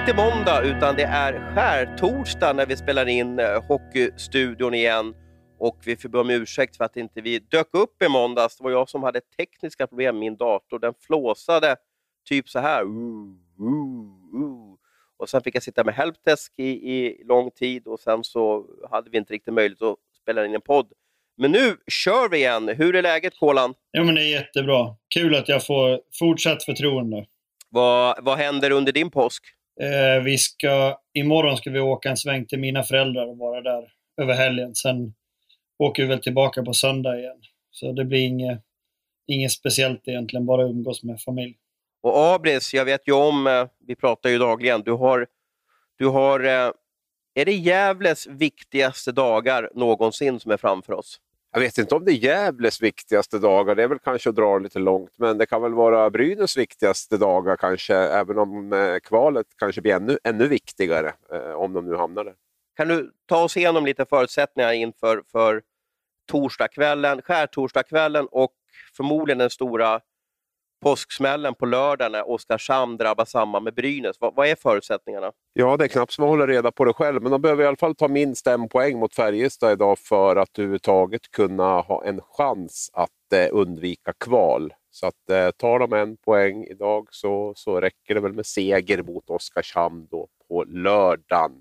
inte måndag utan det är skärtorsdag när vi spelar in eh, Hockeystudion igen. Och vi får be om ursäkt för att inte vi dök upp i måndags. Det var jag som hade tekniska problem med min dator. Den flåsade typ så här. Uh, uh, uh. Och sen fick jag sitta med helpdesk i, i lång tid och sen så hade vi inte riktigt möjlighet att spela in en podd. Men nu kör vi igen. Hur är läget Kolan? Ja, men det är jättebra. Kul att jag får fortsatt förtroende. Vad, vad händer under din påsk? Eh, vi ska, imorgon ska vi åka en sväng till mina föräldrar och vara där över helgen. Sen åker vi väl tillbaka på söndag igen. Så det blir inget, inget speciellt egentligen, bara umgås med familj. Och Abris, jag vet ju om, eh, vi pratar ju dagligen, du har, du har eh, är det Gävles viktigaste dagar någonsin som är framför oss? Jag vet inte om det är Gävles viktigaste dagar, det är väl kanske att dra lite långt, men det kan väl vara Brynäs viktigaste dagar kanske, även om eh, kvalet kanske blir ännu, ännu viktigare, eh, om de nu hamnar där. Kan du ta oss igenom lite förutsättningar inför för torsdagskvällen, skärtorsdagskvällen och förmodligen den stora påsksmällen på lördag när Oskarshamn drabbas samman med Brynäs. Vad, vad, är förutsättningarna? Ja, det är knappt som man håller reda på det själv, men de behöver i alla fall ta minst en poäng mot Färjestad idag för att överhuvudtaget kunna ha en chans att eh, undvika kval. Så att eh, tar de en poäng idag så, så räcker det väl med seger mot Oskarshamn då på lördagen.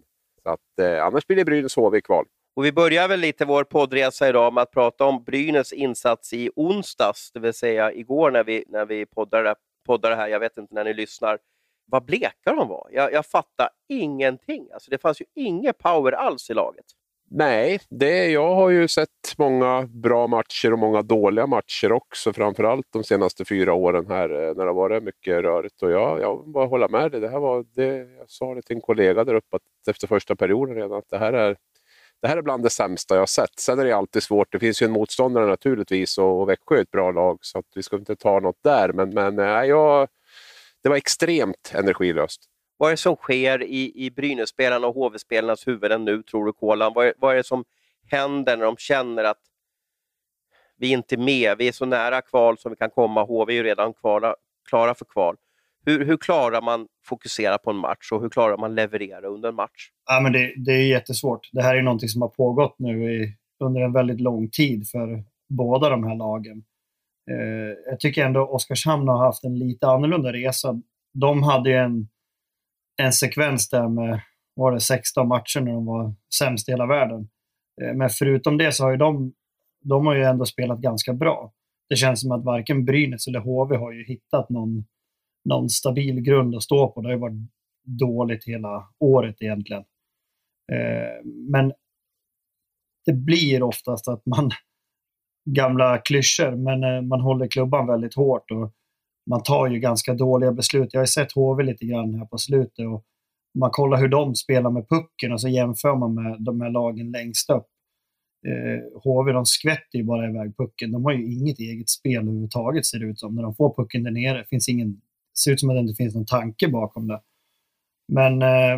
Så att, eh, annars blir det Brynäs HV i kval. Och vi börjar väl lite vår poddresa idag med att prata om Brynäs insats i onsdags, det vill säga igår när vi, när vi poddade, poddade här. Jag vet inte när ni lyssnar. Vad bleka de var. Jag, jag fattar ingenting. Alltså, det fanns ju ingen power alls i laget. Nej, det, jag har ju sett många bra matcher och många dåliga matcher också, framförallt de senaste fyra åren här eh, när det har varit mycket rörigt. Och jag, jag bara hålla med dig. Det här var, det, jag sa det till en kollega där uppe att efter första perioden redan, att det här är det här är bland det sämsta jag har sett. Sen är det alltid svårt. Det finns ju en motståndare naturligtvis och, och Växjö är ett bra lag så att vi ska inte ta något där. Men, men äh, det var extremt energilöst. Vad är det som sker i, i Brynäs-spelarna och HV-spelarnas huvuden nu, tror du, Kolan? Vad är, vad är det som händer när de känner att vi är inte är med, vi är så nära kval som vi kan komma. HV är ju redan kvala, klara för kval. Hur, hur klarar man fokusera på en match och hur klarar man leverera under en match? Ja, men det, det är jättesvårt. Det här är någonting som har pågått nu i, under en väldigt lång tid för båda de här lagen. Eh, jag tycker ändå Oskarshamn har haft en lite annorlunda resa. De hade en, en sekvens där med var det 16 matcher när de var sämst i hela världen. Eh, men förutom det så har ju de, de har ju ändå spelat ganska bra. Det känns som att varken Brynäs eller HV har ju hittat någon någon stabil grund att stå på. Det har ju varit dåligt hela året egentligen. Eh, men det blir oftast att man, gamla klyschor, men eh, man håller klubban väldigt hårt och man tar ju ganska dåliga beslut. Jag har ju sett HV lite grann här på slutet och man kollar hur de spelar med pucken och så jämför man med de här lagen längst upp. Eh, HV de skvätter ju bara iväg pucken. De har ju inget eget spel överhuvudtaget ser det ut som. När de får pucken där nere finns ingen ser ut som att det inte finns någon tanke bakom det. Men eh,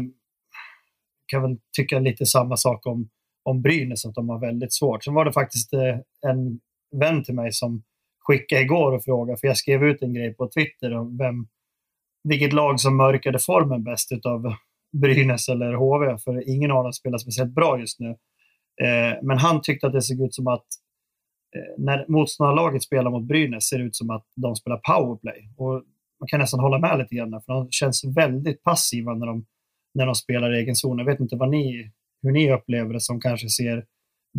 kan väl tycka lite samma sak om, om Brynäs, att de har väldigt svårt. Sen var det faktiskt eh, en vän till mig som skickade igår och frågade, för jag skrev ut en grej på Twitter om vem, vilket lag som mörkade formen bäst utav Brynäs eller HV, för ingen av dem spelar speciellt bra just nu. Eh, men han tyckte att det såg ut som att eh, när motståndarlaget spelar mot Brynäs ser det ut som att de spelar powerplay. Och man kan nästan hålla med lite grann, för de känns väldigt passiva när de, när de spelar i egen zon. Jag vet inte vad ni, hur ni upplever det som kanske ser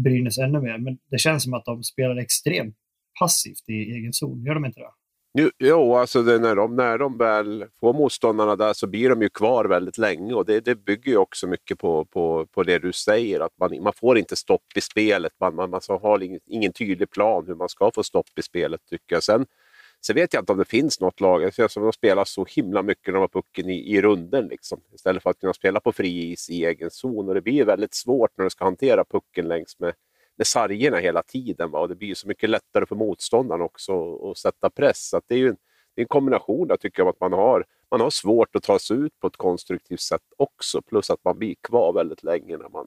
Brynäs ännu mer, men det känns som att de spelar extremt passivt i egen zon. Gör de inte det? Jo, alltså det, när, de, när de väl får motståndarna där så blir de ju kvar väldigt länge och det, det bygger ju också mycket på, på, på det du säger, att man, man får inte stopp i spelet. Man, man, man har ingen, ingen tydlig plan hur man ska få stopp i spelet tycker jag. Sen Sen vet jag inte om det finns något lag. det känns som de spelar så himla mycket när de har pucken i, i runden. Liksom, istället för att kunna spela på fri is i egen zon. Och det blir väldigt svårt när du ska hantera pucken längs med, med sargerna hela tiden. Va? Och det blir så mycket lättare för motståndaren också att sätta press. Så det är ju en, det är en kombination där, tycker jag, att man har, man har svårt att ta sig ut på ett konstruktivt sätt också. Plus att man blir kvar väldigt länge när, man,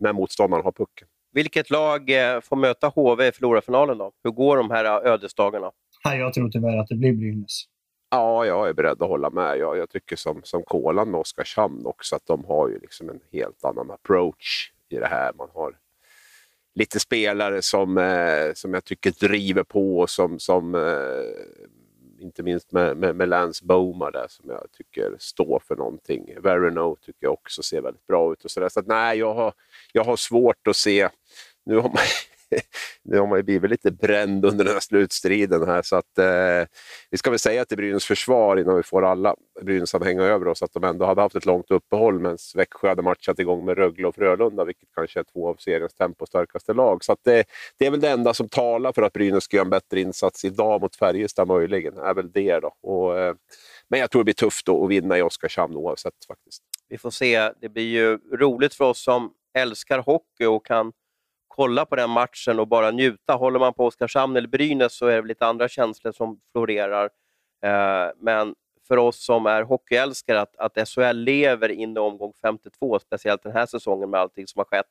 när motståndaren har pucken. Vilket lag eh, får möta HV i förlorarfinalen då? Hur går de här eh, ödesdagarna? Nej, jag tror tyvärr att det blir Brynäs. Ja, jag är beredd att hålla med. Jag, jag tycker som, som Kolan med Oskarshamn också att de har ju liksom en helt annan approach i det här. Man har lite spelare som, eh, som jag tycker driver på, och som, som eh, inte minst med, med, med Lance Boma där som jag tycker står för någonting. Verino tycker jag också ser väldigt bra ut. och Så, där. så att, nej, jag har, jag har svårt att se... Nu har man nu har man ju blivit lite bränd under den här slutstriden här. Så att, eh, vi ska väl säga till Brynäs försvar innan vi får alla Brynäs att hänga över oss att de ändå hade haft ett långt uppehåll medan Växjö hade matchat igång med Rögle och Frölunda, vilket kanske är två av seriens tempostarkaste lag. Så att det, det är väl det enda som talar för att Brynäs ska göra en bättre insats idag mot Färjestad möjligen. är väl det då. Och, eh, men jag tror det blir tufft att vinna i Oskarshamn oavsett faktiskt. Vi får se. Det blir ju roligt för oss som älskar hockey och kan kolla på den matchen och bara njuta. Håller man på Oskarshamn eller Brynäs så är det lite andra känslor som florerar. Eh, men för oss som är hockeyälskare, att, att SHL lever in i omgång 52, speciellt den här säsongen med allting som har skett,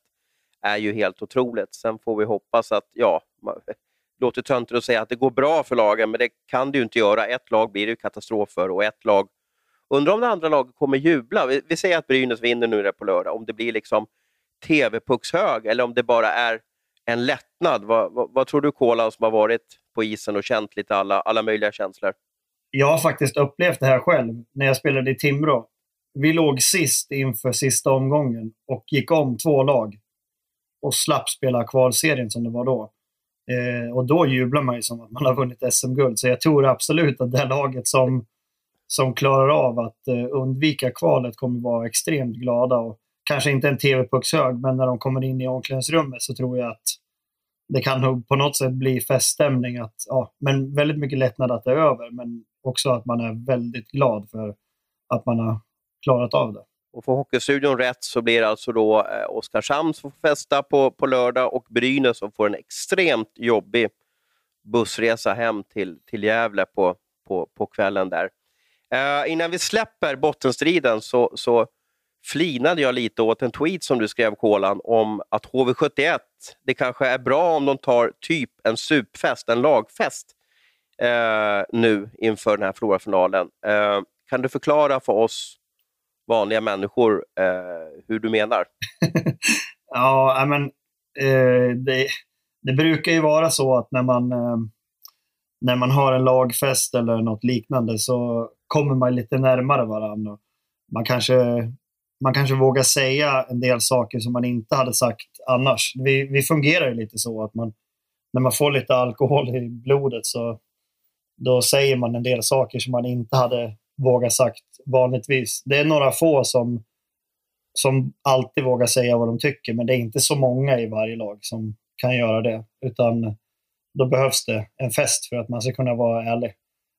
är ju helt otroligt. Sen får vi hoppas att, ja, det låter töntigt att säga att det går bra för lagen, men det kan det ju inte göra. Ett lag blir det katastrof för och ett lag Undrar om det andra laget kommer jubla. Vi, vi säger att Brynäs vinner nu på lördag, om det blir liksom TV-puckshög eller om det bara är en lättnad. Vad, vad, vad tror du, Kolan, som har varit på isen och känt lite alla, alla möjliga känslor? Jag har faktiskt upplevt det här själv när jag spelade i Timrå. Vi låg sist inför sista omgången och gick om två lag och slapp spela kvalserien som det var då. Eh, och då jublar man ju som att man har vunnit SM-guld. Så jag tror absolut att det laget som, som klarar av att eh, undvika kvalet kommer vara extremt glada. Och kanske inte en TV-puckshög, men när de kommer in i omklädningsrummet så tror jag att det kan nog på något sätt bli feststämning. Att, ja, men väldigt mycket lättnad att det är över, men också att man är väldigt glad för att man har klarat av det. Och får Hockeystudion rätt så blir det alltså då eh, Oskarshamn som får festa på, på lördag och Brynäs som får en extremt jobbig bussresa hem till, till Gävle på, på, på kvällen där. Eh, innan vi släpper bottenstriden så, så flinade jag lite åt en tweet som du skrev, Kolan, om att HV71, det kanske är bra om de tar typ en supfest, en lagfest, eh, nu inför den här Florafinalen. Eh, kan du förklara för oss vanliga människor eh, hur du menar? ja, men eh, det, det, brukar ju vara så att när man, eh, när man har en lagfest eller något liknande så kommer man lite närmare varandra. Man kanske man kanske vågar säga en del saker som man inte hade sagt annars. Vi, vi fungerar ju lite så att man, när man får lite alkohol i blodet så då säger man en del saker som man inte hade vågat sagt vanligtvis. Det är några få som, som alltid vågar säga vad de tycker, men det är inte så många i varje lag som kan göra det. Utan då behövs det en fest för att man ska kunna vara ärlig.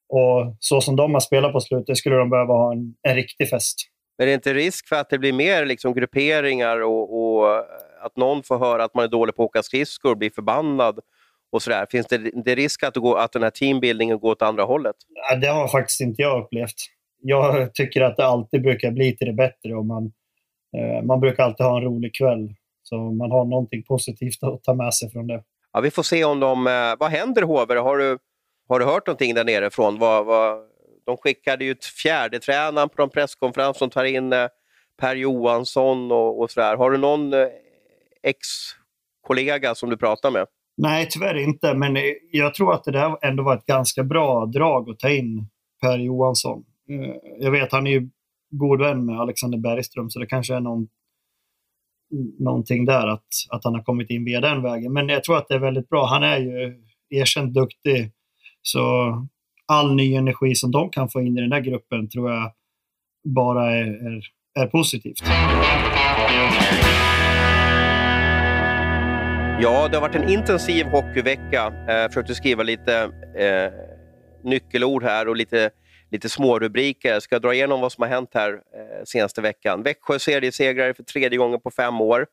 Och så som de har spelat på slutet skulle de behöva ha en, en riktig fest. Men är det inte risk för att det blir mer liksom grupperingar och, och att någon får höra att man är dålig på att åka skridskor och blir förbannad? och sådär. Finns det, det risk att, det går, att den här teambuildingen går åt andra hållet? Det har faktiskt inte jag upplevt. Jag tycker att det alltid brukar bli till det bättre och man, eh, man brukar alltid ha en rolig kväll. Så man har någonting positivt att ta med sig från det. Ja, vi får se om de... Eh, vad händer HV? Har du, har du hört någonting där nerifrån? Vad, vad, de skickade ju fjärdetränaren fjärde tränaren på en presskonferens som tar in eh, Per Johansson och, och sådär. Har du någon eh, ex-kollega som du pratar med? Nej, tyvärr inte. Men eh, jag tror att det där ändå var ett ganska bra drag att ta in Per Johansson. Jag vet, han är ju god vän med Alexander Bergström, så det kanske är någon, någonting där att, att han har kommit in via den vägen. Men jag tror att det är väldigt bra. Han är ju erkänt duktig. Så all ny energi som de kan få in i den här gruppen tror jag bara är, är, är positivt. Ja, det har varit en intensiv hockeyvecka. Eh, jag försökte skriva lite eh, nyckelord här och lite, lite smårubriker. Jag ska dra igenom vad som har hänt här eh, senaste veckan. Växjö seriesegrare för tredje gången på fem år.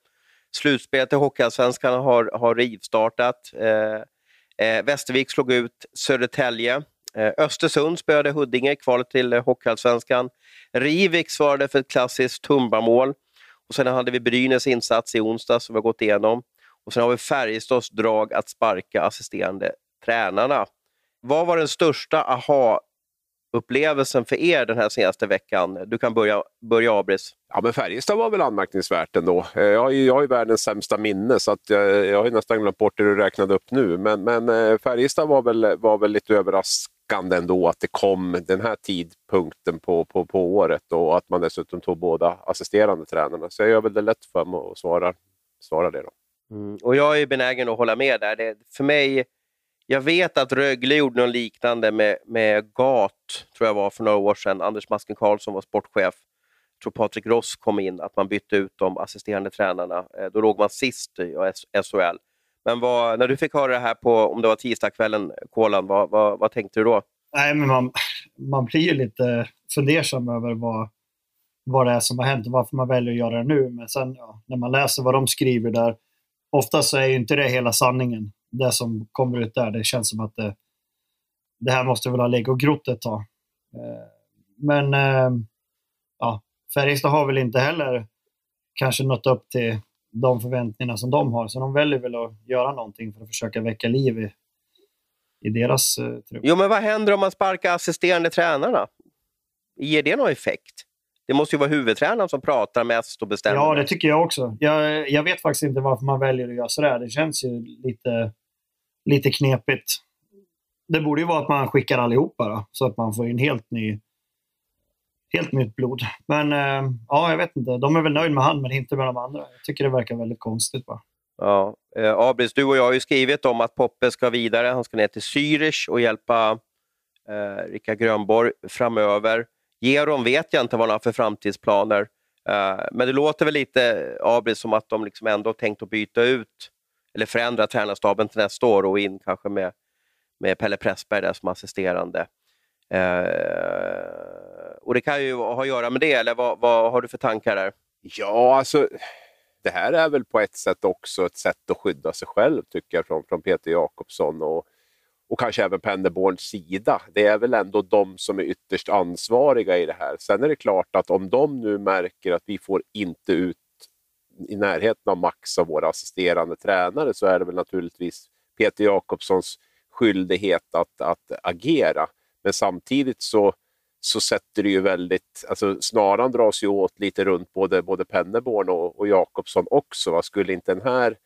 Slutspelet i Hockeyallsvenskan har, har rivstartat. Eh, eh, Västervik slog ut Södertälje. Eh, Östersund spöade Huddinge i kvalet till eh, Hockeyallsvenskan. Rivik svarade för ett klassiskt Tumbamål. Och sen hade vi Brynäs insats i onsdag som vi har gått igenom. Och sen har vi Färjestads drag att sparka assisterande tränarna. Vad var den största aha upplevelsen för er den här senaste veckan? Du kan börja, börja Abris. Ja, men Färjestad var väl anmärkningsvärt ändå. Eh, jag har ju, jag har ju världens sämsta minne så att jag, jag har nästan glömt bort det du räknade upp nu. Men, men Färjestad var väl, var väl lite lockande ändå att det kom den här tidpunkten på, på, på året och att man dessutom tog båda assisterande tränarna. Så jag gör väl det lätt för mig att svara, svara det. Då. Mm. Och jag är benägen att hålla med där. Det, för mig jag vet att Rögle gjorde något liknande med, med GAT, tror jag var för några år sedan. Anders Masken Karlsson var sportchef. Jag tror Patrik Ross kom in, att man bytte ut de assisterande tränarna. Eh, då låg man sist i SHL. Men vad, när du fick höra det här på, om det var tisdagskvällen, Kolan, vad, vad, vad, tänkte du då? Nej, men man, man blir ju lite fundersam över vad, vad det är som har hänt och varför man väljer att göra det nu. Men sen ja, när man läser vad de skriver där, ofta så är inte det hela sanningen det som kommer ut där. Det känns som att det, det här måste väl ha legat och grott ett tag. Eh, men eh, ja, Färjestad har väl inte heller kanske nått upp till de förväntningarna som de har, så de väljer väl att göra någonting för att försöka väcka liv i, i deras uh, trupp. Jo, men vad händer om man sparkar assisterande tränarna? Ger det någon effekt? Det måste ju vara huvudtränaren som pratar mest och bestämmer. Ja, det tycker jag också. Jag, jag vet faktiskt inte varför man väljer att göra sådär. Det känns ju lite lite knepigt. Det borde ju vara att man skickar allihopa då, så att man får in helt, ny, helt nytt blod. Men eh, ja, jag vet inte. De är väl nöjda med han, men inte med de andra. Jag tycker det verkar väldigt konstigt. Bara. Ja, eh, Abris, du och jag har ju skrivit om att Poppe ska vidare. Han ska ner till Zürich och hjälpa eh, Rickard Grönborg framöver. Geron vet jag inte vad han har för framtidsplaner. Eh, men det låter väl lite, Abris, som att de liksom ändå tänkt att byta ut eller förändra tränarstaben till nästa år och in kanske med, med Pelle Pressberg där som assisterande. Eh, och Det kan ju ha att göra med det, eller vad, vad har du för tankar där? Ja, alltså det här är väl på ett sätt också ett sätt att skydda sig själv, tycker jag, från, från Peter Jakobsson och, och kanske även Penderborns sida. Det är väl ändå de som är ytterst ansvariga i det här. Sen är det klart att om de nu märker att vi får inte ut i närheten av max av våra assisterande tränare så är det väl naturligtvis Peter Jakobssons skyldighet att, att agera. Men samtidigt så, så sätter det ju väldigt... Alltså snaran dras ju åt lite runt både, både Penneborn och, och Jakobsson också. Va? Skulle inte den här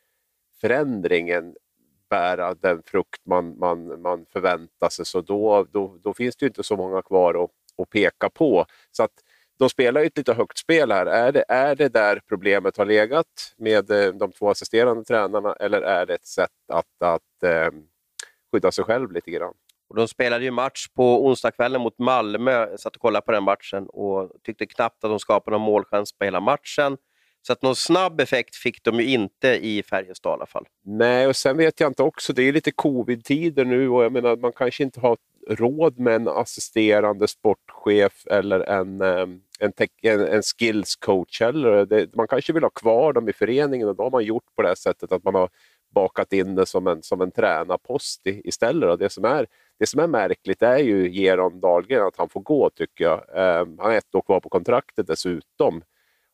förändringen bära den frukt man, man, man förväntar sig så då, då, då finns det ju inte så många kvar att, att peka på. Så att de spelar ju ett lite högt spel här. Är det, är det där problemet har legat med eh, de två assisterande tränarna eller är det ett sätt att, att eh, skydda sig själv lite grann? Och de spelade ju match på onsdagskvällen mot Malmö. Jag satt och kollade på den matchen och tyckte knappt att de skapade någon målchans på hela matchen. Så att någon snabb effekt fick de ju inte i Färjestad i alla fall. Nej, och sen vet jag inte också, det är lite covid-tider nu och jag menar man kanske inte har råd med en assisterande sportchef eller en, ehm, en, en, en skills coach heller. Det, man kanske vill ha kvar dem i föreningen och då har man gjort på det här sättet att man har bakat in det som en, som en tränarpost istället. Och det, som är, det som är märkligt är ju Geron Dahlgren, att han får gå tycker jag. Eh, han har ett år kvar på kontraktet dessutom.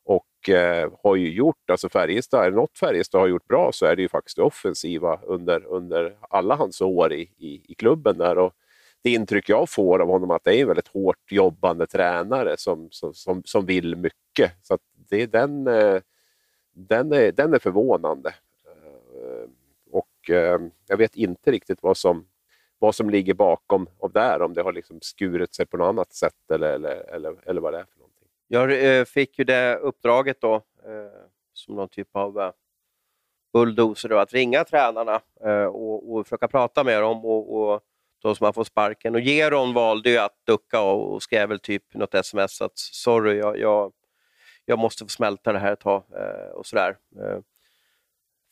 Och eh, har ju gjort, alltså Färjestad, är det något Färjestad har gjort bra så är det ju faktiskt det offensiva under, under alla hans år i, i, i klubben där. Och det intryck jag får av honom att det är en väldigt hårt jobbande tränare som, som, som, som vill mycket. Så det är den, eh, den, är, den är förvånande. Ehm, och ehm, jag vet inte riktigt vad som, vad som ligger bakom av där, om det har liksom skurit sig på något annat sätt eller, eller, eller, eller vad det är för någonting. Jag eh, fick ju det uppdraget då, eh, som någon typ av eh, bulldozer, då, att ringa tränarna och, och försöka prata med dem. och, och de som har fått sparken. Och Geron valde ju att ducka och skrev väl typ något sms att sorry, jag, jag, jag måste få smälta det här ett tag och sådär.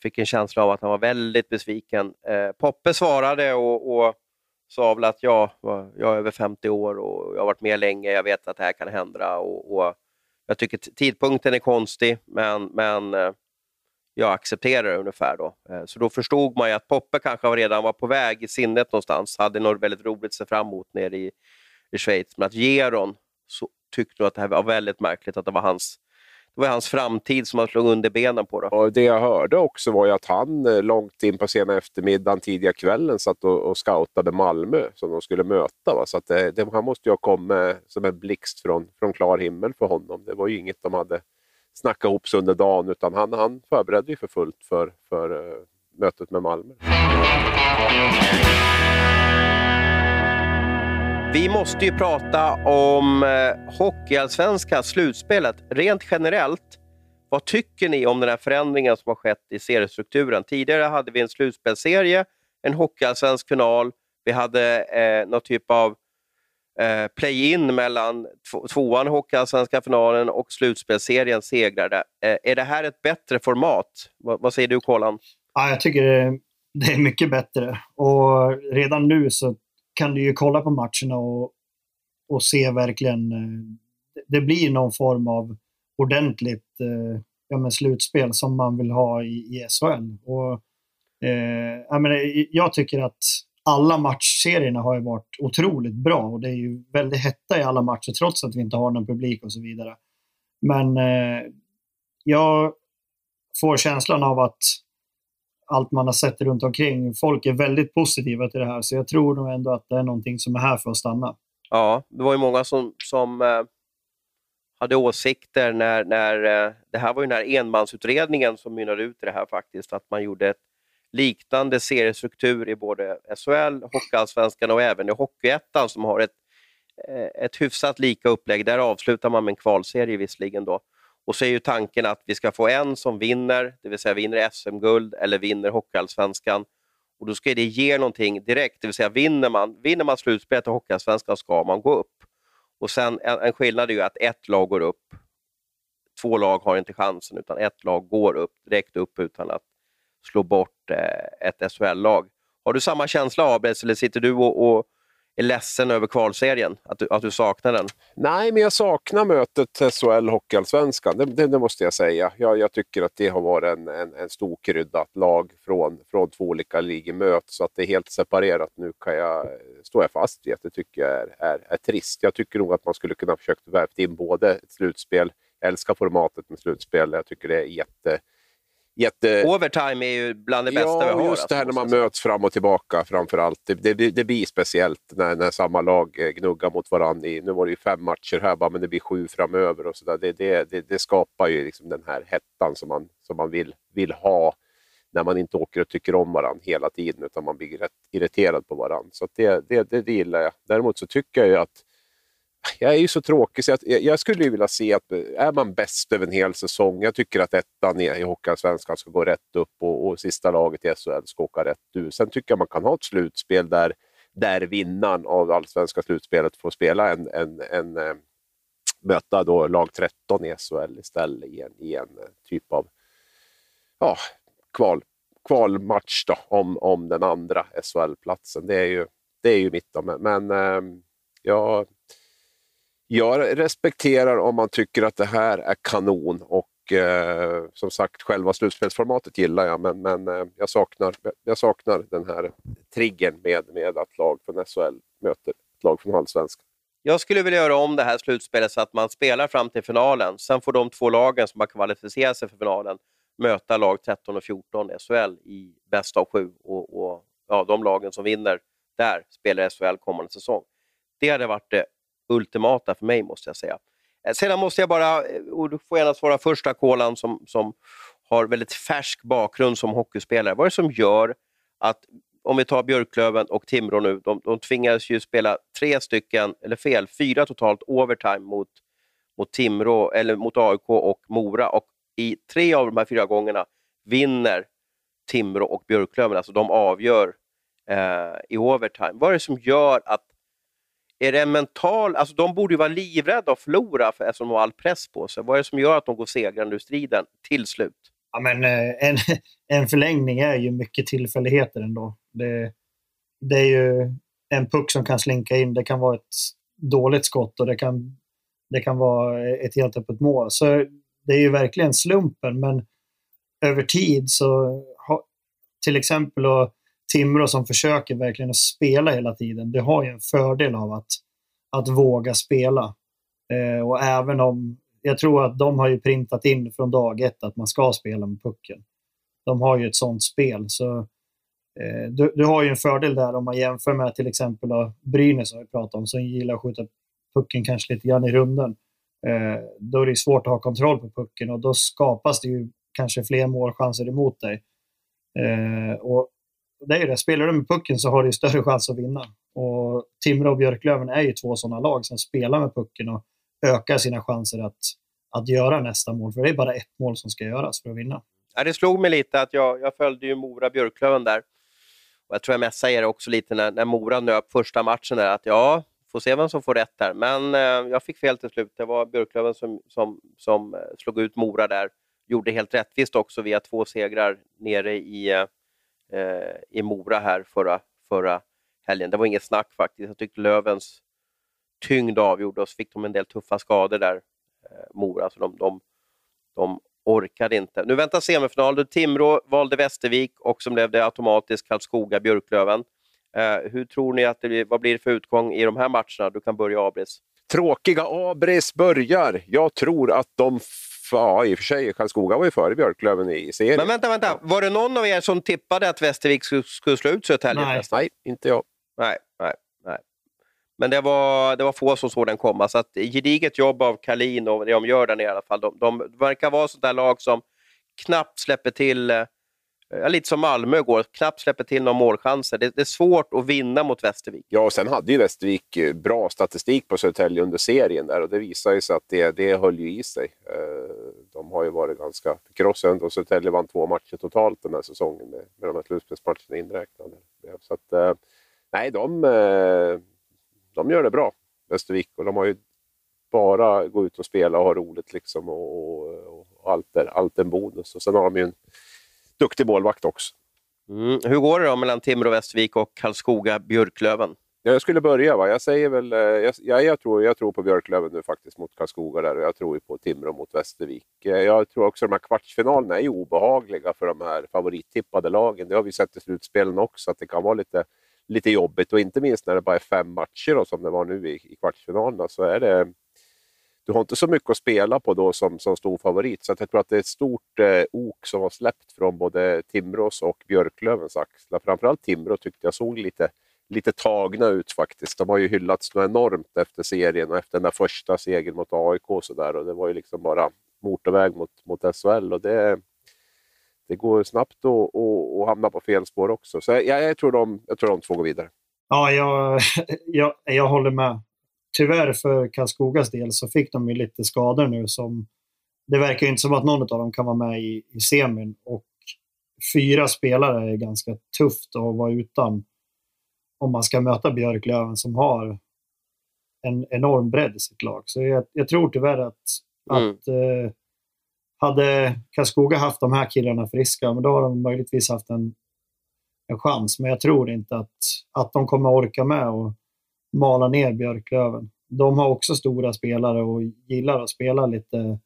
Fick en känsla av att han var väldigt besviken. Eh, Poppe svarade och, och sa väl att jag, jag är över 50 år och jag har varit med länge, jag vet att det här kan hända. Och, och jag tycker tidpunkten är konstig, men, men eh, jag accepterar det ungefär. Då. Eh, så då förstod man ju att Poppe kanske redan var på väg i sinnet någonstans, hade något väldigt roligt att se fram emot nere i, i Schweiz. Men att Geron så tyckte nog att det här var väldigt märkligt att det var hans det var hans framtid som han slog under benen på. Då. Och det jag hörde också var ju att han eh, långt in på sena eftermiddagen, tidiga kvällen, satt och, och scoutade Malmö som de skulle möta. Va? Så att det, det, han måste ju ha kommit som en blixt från, från klar himmel för honom. Det var ju inget de hade snackat ihop sig under dagen, utan han, han förberedde ju för fullt för, för uh, mötet med Malmö. Vi måste ju prata om eh, Hockeyallsvenska slutspelet. Rent generellt, vad tycker ni om den här förändringen som har skett i seriestrukturen? Tidigare hade vi en slutspelserie, en Hockeyallsvensk final, vi hade eh, någon typ av eh, play-in mellan tvåan i Hockeyallsvenska finalen och slutspelserien segrade. Eh, är det här ett bättre format? V vad säger du, Kolan? Ja, jag tycker det är mycket bättre. Och redan nu så kan du ju kolla på matcherna och, och se verkligen, eh, det blir någon form av ordentligt eh, ja, men slutspel som man vill ha i, i SHL. Och, eh, jag, menar, eh, jag tycker att alla matchserierna har varit otroligt bra och det är ju väldigt hetta i alla matcher trots att vi inte har någon publik och så vidare. Men eh, jag får känslan av att allt man har sett runt omkring. Folk är väldigt positiva till det här, så jag tror nog ändå att det är någonting som är här för att stanna. Ja, det var ju många som, som eh, hade åsikter när, när eh, det här var ju den här enmansutredningen som mynnade ut i det här faktiskt, att man gjorde ett liknande seriestruktur i både SHL, Hockeyallsvenskan och även i Hockeyettan som har ett, eh, ett hyfsat lika upplägg. Där avslutar man med en kvalserie visserligen då. Och så är ju tanken att vi ska få en som vinner, det vill säga vinner SM-guld eller vinner Hockeyallsvenskan. Och då ska det ge någonting direkt, det vill säga vinner man, vinner man slutspelet i Hockeyallsvenskan ska man gå upp. Och sen en, en skillnad är ju att ett lag går upp, två lag har inte chansen, utan ett lag går upp, direkt upp utan att slå bort eh, ett SHL-lag. Har du samma känsla Abels, eller sitter du och, och är ledsen över kvalserien? Att du, att du saknar den? Nej, men jag saknar mötet SHL Hockeyallsvenskan. Det, det, det, måste jag säga. Jag, jag, tycker att det har varit en, en, en stor krydda att lag från, från två olika ligor möts. Så att det är helt separerat nu kan jag, står jag fast vid att det tycker jag är, är, är trist. Jag tycker nog att man skulle kunna försökt värva in både ett slutspel, jag älskar formatet med slutspel. Jag tycker det är jätte jätte... Overtime är ju bland det bästa ja, vi har. Ja, just det här när man möts fram och tillbaka framför allt. Det, det, det blir speciellt när, när samma lag eh, gnuggar mot varandra. I, nu var det ju fem matcher här, bara, men det blir sju framöver. och så där. Det, det, det, det skapar ju liksom den här hettan som man, som man vill, vill ha när man inte åker och tycker om varandra hela tiden, utan man blir rätt irriterad på varandra. Så det, det, det, det gillar jag. Däremot så tycker jag ju att jag är ju så tråkig så jag, jag skulle vilja se att eh, är man bäst över en hel säsong, jag tycker att ettan i, i Hockeyallsvenskan ska gå rätt upp och, och sista laget i SHL ska åka rätt ut. Sen tycker jag man kan ha ett slutspel där, där vinnaren av allsvenska slutspelet får spela en, en, en, en möta då lag 13 i SHL istället i en, i en eh, typ av ja, kval, kvalmatch då, om, om den andra SHL-platsen. Det är ju, det är ju mitt. Då. Men, men ja, jag respekterar om man tycker att det här är kanon och eh, som sagt själva slutspelsformatet gillar jag men, men eh, jag, saknar, jag saknar den här triggern med, med att lag från SHL möter ett lag från Allsvenskan. Jag skulle vilja göra om det här slutspelet så att man spelar fram till finalen. Sen får de två lagen som har kvalificerat sig för finalen möta lag 13 och 14 SHL i bästa av sju. Och, och, ja, de lagen som vinner där spelar SHL kommande säsong. Det hade varit det ultimata för mig, måste jag säga. Eh, sedan måste jag bara, eh, och du får gärna svara första Kolan som, som har väldigt färsk bakgrund som hockeyspelare. Vad är det som gör att, om vi tar Björklöven och Timrå nu, de, de tvingades ju spela tre stycken, eller fel, fyra totalt overtime mot, mot Timrå, eller mot AIK och Mora. Och i tre av de här fyra gångerna vinner Timrå och Björklöven, alltså de avgör eh, i overtime. Vad är det som gör att är det en mental... Alltså de borde ju vara livrädda att förlora för, eftersom de har all press på sig. Vad är det som gör att de går segrande ur striden till slut? Ja, men, eh, en, en förlängning är ju mycket tillfälligheter ändå. Det, det är ju en puck som kan slinka in. Det kan vara ett dåligt skott och det kan, det kan vara ett helt öppet mål. Så det är ju verkligen slumpen, men över tid så... Till exempel att Timrå som försöker verkligen att spela hela tiden, det har ju en fördel av att, att våga spela. Eh, och även om jag tror att de har ju printat in från dag ett att man ska spela med pucken. De har ju ett sånt spel. Så eh, du, du, har ju en fördel där om man jämför med till exempel då, Brynäs som vi pratade om, som gillar att skjuta pucken kanske lite grann i runden. Eh, då är det svårt att ha kontroll på pucken och då skapas det ju kanske fler målchanser emot dig. Eh, och det är ju det, spelar du med pucken så har du större chans att vinna. Och Timrå och Björklöven är ju två sådana lag som spelar med pucken och ökar sina chanser att, att göra nästa mål. För det är bara ett mål som ska göras för att vinna. Ja, det slog mig lite att jag, jag följde ju Mora-Björklöven där. Och jag tror jag messade er också lite när, när Mora nöp första matchen där, att ja, får se vem som får rätt där. Men eh, jag fick fel till slut. Det var Björklöven som, som, som eh, slog ut Mora där. Gjorde helt rättvist också via två segrar nere i, eh, Eh, i Mora här förra, förra helgen. Det var inget snack faktiskt. Jag tyckte Lövens tyngd avgjorde och så fick de en del tuffa skador där, eh, Mora. Så de, de, de orkade inte. Nu väntar semifinal. Timrå valde Västervik och som blev det automatiskt Karlskoga-Björklöven. Eh, hur tror ni att det blir, vad blir det för utgång i de här matcherna? Du kan börja Abris. Tråkiga Abris börjar. Jag tror att de Ja, i och för sig, Karlskoga var ju före Björklöven i serien. Men vänta, vänta. Var det någon av er som tippade att Västervik skulle, skulle slå ut Södertälje? Nej. Nej, inte jag. Nej, nej, nej. Men det var, det var få som såg den komma. Så att, gediget jobb av Kalin och det de gör där nere i alla fall. De, de verkar vara sånt där lag som knappt släpper till eh, ja, lite som Malmö går, knappt släpper till några målchanser. Det, det, är svårt att vinna mot Västervik. Ja, och sen hade ju Västervik eh, bra statistik på Södertälje under serien där och det visar ju sig att det, det höll ju i sig. Eh, de har ju varit ganska krossade och Södertälje vann två matcher totalt den här säsongen med, med de här slutspelsmatcherna inräknade. Så att, eh, nej, de, de gör det bra, Västervik, och de har ju bara gå ut och spela och ha roligt liksom och, och, och allt, är, allt är en bonus. Och sen har de ju en duktig målvakt också. Mm. Hur går det då mellan Timrå Västervik och Karlskoga Björklöven? Jag skulle börja. Va? Jag säger väl, eh, jag, jag, tror, jag tror på Björklöven nu faktiskt mot Karlskoga där och jag tror på Timrå mot Västervik. Eh, jag tror också att de här kvartsfinalerna är obehagliga för de här favorittippade lagen. Det har vi sett i slutspelen också, att det kan vara lite, lite jobbigt och inte minst när det bara är fem matcher då, som det var nu i, i kvartsfinalerna så är det du har inte så mycket att spela på då som, som stor favorit. Så jag tror att det är ett stort eh, ok som har släppt från både Timrås och Björklövens axlar. Framförallt Timrå tyckte jag såg lite, lite tagna ut faktiskt. De har ju hyllats något enormt efter serien och efter den där första segern mot AIK och så där. Och det var ju liksom bara motorväg mot, mot SHL. Och det, det går snabbt att, att, att hamna på fel spår också. Så jag, jag, tror de, jag tror de två går vidare. Ja, jag, jag, jag håller med tyvärr för Karlskogas del så fick de ju lite skador nu som det verkar inte som att någon av dem kan vara med i, i semin och fyra spelare är ganska tufft att vara utan om man ska möta Björklöven som har en enorm bredd i sitt lag. Så jag, jag tror tyvärr att, mm. att eh, hade Karlskoga haft de här killarna friska, men då har de möjligtvis haft en, en chans. Men jag tror inte att, att de kommer orka med och mala ner Björklöven. De har också stora spelare och gillar att spela lite,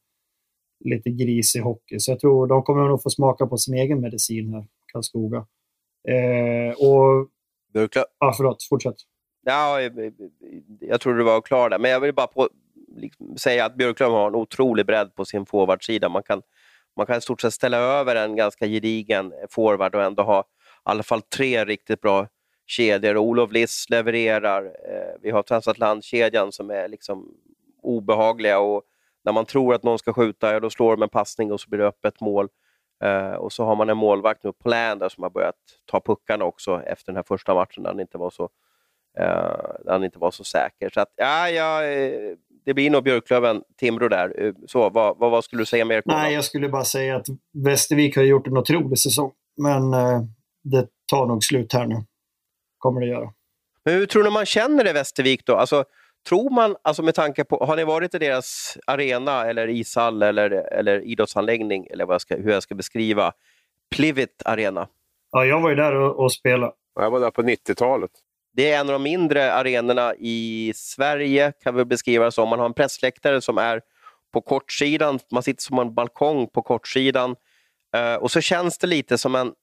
lite grisig hockey. Så jag tror de kommer nog få smaka på sin egen medicin här, Karlskoga. Eh, och... Björklöven? Ja, förlåt. Fortsätt. Ja, jag tror du var klar där, men jag vill bara på, liksom, säga att Björklöven har en otrolig bredd på sin forwardsida. Man kan, man kan i stort sett ställa över en ganska gedigen forward och ändå ha i alla fall tre riktigt bra kedjor. Olof Liss levererar. Eh, vi har Transatlantkedjan som är liksom obehagliga och när man tror att någon ska skjuta, ja, då slår de en passning och så blir det öppet mål. Eh, och så har man en målvakt nu, Plan, där, som har börjat ta puckarna också efter den här första matchen där han inte var så, eh, han inte var så säker. Så att, ja, ja, eh, det blir nog Björklöven, Timrå där. Eh, så, vad, vad, vad skulle du säga mer? Nej, jag skulle bara säga att Västervik har gjort en otrolig säsong, men eh, det tar nog slut här nu kommer det göra. Men hur tror ni man känner det i Västervik då? Alltså, tror man, alltså med tanke på, har ni varit i deras arena eller ishall eller, eller idrottsanläggning, eller vad jag ska, hur jag ska beskriva, Plivit Arena? Ja, jag var ju där och, och spelade. Jag var där på 90-talet. Det är en av de mindre arenorna i Sverige, kan vi beskriva det som. Man har en pressläktare som är på kortsidan, man sitter som en balkong på kortsidan. Uh, och så känns det lite som en,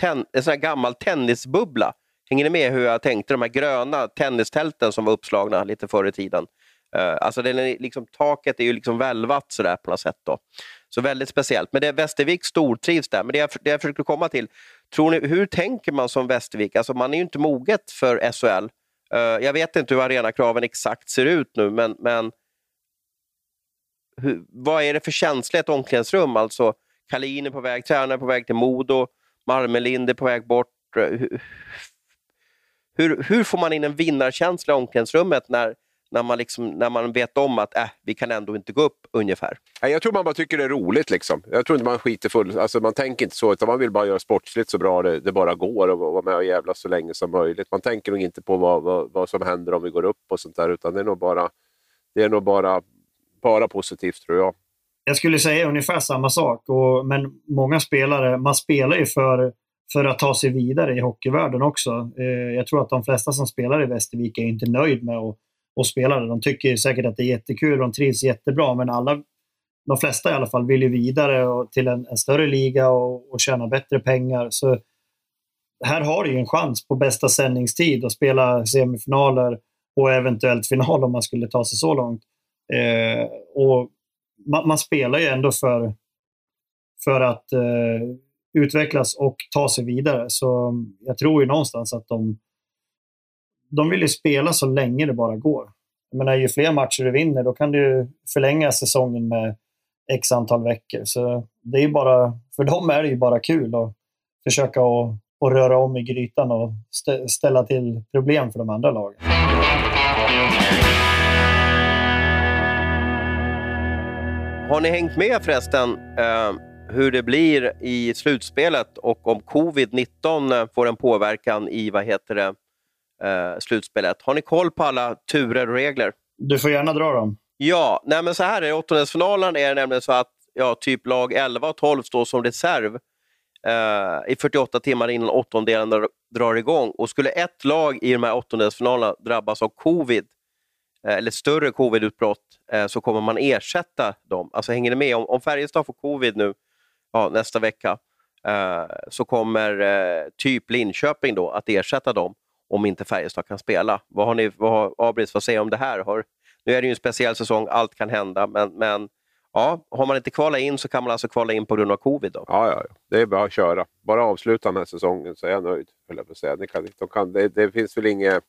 ten, en sån här gammal tennisbubbla Hänger ni med hur jag tänkte? De här gröna tennistälten som var uppslagna lite förr i tiden. Uh, alltså den är liksom, taket är ju liksom välvat sådär på något sätt. Då. Så väldigt speciellt. Men det är Västervik stortrivs där. Men det jag, det jag försöker komma till, tror ni, hur tänker man som Västervik? Alltså man är ju inte moget för SHL. Uh, eh, jag vet inte hur arenakraven exakt ser ut nu, men, men hur, vad är det för känsla i ett omklädningsrum? Alltså, Kalin är på väg, tränaren är på väg till Modo, Marmelind är på väg bort. Eh, hur, hur, hur får man in en vinnarkänsla i omklädningsrummet när, när, man liksom, när man vet om att äh, vi kan ändå inte gå upp ungefär? Jag tror man bara tycker det är roligt. Liksom. Jag tror inte man skiter full. Alltså, man tänker inte så, utan man vill bara göra sportsligt så bra det, det bara går och vara med och jävlas så länge som möjligt. Man tänker nog inte på vad, vad, vad som händer om vi går upp och sånt där, utan det är nog bara, det är nog bara, bara positivt tror jag. Jag skulle säga ungefär samma sak, och, men många spelare, man spelar ju för, för att ta sig vidare i hockeyvärlden också. Eh, jag tror att de flesta som spelar i Västervik är inte nöjd med att, att spela det. De tycker säkert att det är jättekul, de trivs jättebra, men alla, de flesta i alla fall vill ju vidare och, till en, en, större liga och, och tjäna bättre pengar. Så här har du ju en chans på bästa sändningstid att spela semifinaler och eventuellt final om man skulle ta sig så långt. Eh, och man, man, spelar ju ändå för, för att eh, utvecklas och ta sig vidare. Så jag tror ju någonstans att de, de vill ju spela så länge det bara går. Jag menar, ju fler matcher du vinner, då kan du förlänga säsongen med x antal veckor. Så det är bara, för dem är det ju bara kul att försöka att, att röra om i grytan och ställa till problem för de andra lagen. Har ni hängt med förresten Uh hur det blir i slutspelet och om covid-19 eh, får en påverkan i vad heter det, eh, slutspelet? Har ni koll på alla turer och regler? Du får gärna dra dem. Ja, nej men så här är det. I åttondelsfinalen är det nämligen så att ja, typ lag 11 och 12 står som reserv eh, i 48 timmar innan åttondelen drar igång. Och skulle ett lag i de här åttondelsfinalerna drabbas av covid, eh, eller större covidutbrott, Eh, så kommer man ersätta dem. Alltså hänger ni med? Om, om Färjestad får covid nu ja, nästa vecka eh, så kommer eh, typ Linköping då att ersätta dem om inte Färjestad kan spela. Vad har ni, vad har Abris, vad säger om det här? Har, nu är det ju en speciell säsong, allt kan hända, men, men ja, har man inte kvalat in så kan man alltså kvala in på grund av covid. Då. Ja, ja, ja. det är bara att köra. Bara avsluta den här säsongen så är jag nöjd. Jag säga. Ni kan, de kan, det, det finns väl inget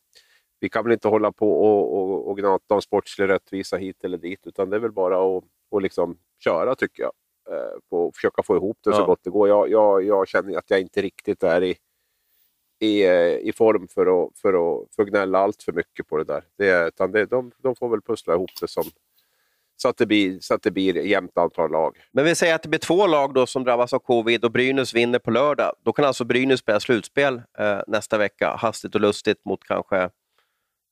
vi kan väl inte hålla på och, och, och gnata om sportslig rättvisa hit eller dit, utan det är väl bara att och liksom köra tycker jag. Eh, på, försöka få ihop det ja. så gott det går. Jag, jag, jag känner att jag inte riktigt är i, i, eh, i form för att, för, att, för att gnälla allt för mycket på det där. Det, utan det, de, de får väl pussla ihop det som, så att det blir, så att det blir jämnt antal lag. Men vi säger att det blir två lag då som drabbas av covid och Brynäs vinner på lördag. Då kan alltså Brynäs spela slutspel eh, nästa vecka, hastigt och lustigt mot kanske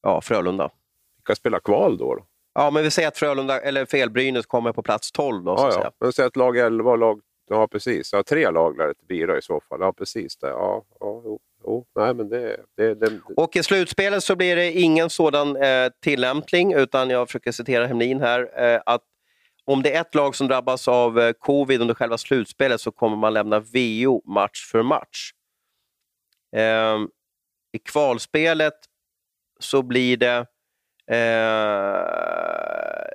ja, Frölunda. Vilka spelar kval då, då? Ja, men vi säger att Frölunda, eller fel, Brynäs kommer på plats 12. Då, ja, så ja. Men säg att lag 11 och lag... Ja, precis. Ja, tre lag lär det bli i så fall. Ja, precis. Det. Ja, ja, jo, jo. Nej, men det, det, det, Och i slutspelet så blir det ingen sådan eh, tillämpning, utan jag försöker citera Hemlin här, eh, att om det är ett lag som drabbas av eh, covid under själva slutspelet så kommer man lämna VO match för match. Eh, I kvalspelet så blir det eh,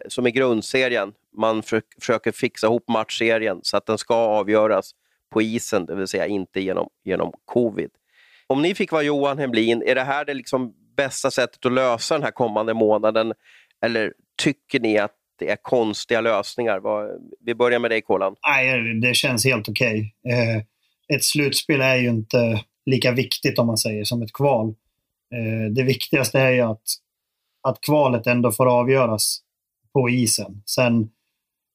som i grundserien. Man för, försöker fixa ihop matchserien så att den ska avgöras på isen, det vill säga inte genom, genom covid. Om ni fick vara Johan Hemlin, är det här det liksom bästa sättet att lösa den här kommande månaden? Eller tycker ni att det är konstiga lösningar? Vi börjar med dig, Kolan. Nej, det känns helt okej. Okay. Ett slutspel är ju inte lika viktigt om man säger som ett kval. Eh, det viktigaste är ju att, att kvalet ändå får avgöras på isen. Sen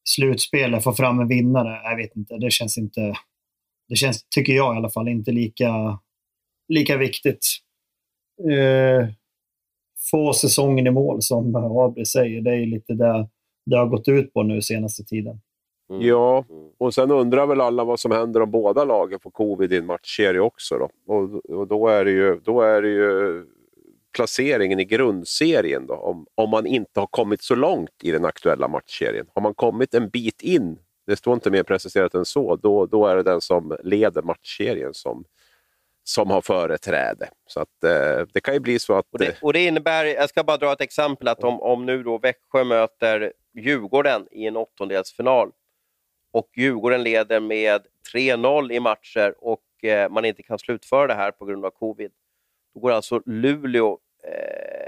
slutspelet, få fram en vinnare, jag vet inte. Det känns inte, det känns, tycker jag i alla fall, inte lika, lika viktigt. Eh, få säsongen i mål, som Abri säger. Det är lite det det har gått ut på nu senaste tiden. Mm. Ja, och sen undrar väl alla vad som händer om båda lagen får covid i en matchserie också. Då. Och, och då, är det ju, då är det ju placeringen i grundserien då, om, om man inte har kommit så långt i den aktuella matchserien. Har man kommit en bit in, det står inte mer preciserat än så, då, då är det den som leder matchserien som, som har företräde. Så att, eh, det kan ju bli så att... Och det, och det, innebär, jag ska bara dra ett exempel, att om, om nu då Växjö möter Djurgården i en åttondelsfinal och Djurgården leder med 3-0 i matcher och eh, man inte kan slutföra det här på grund av covid, då går alltså Luleå eh,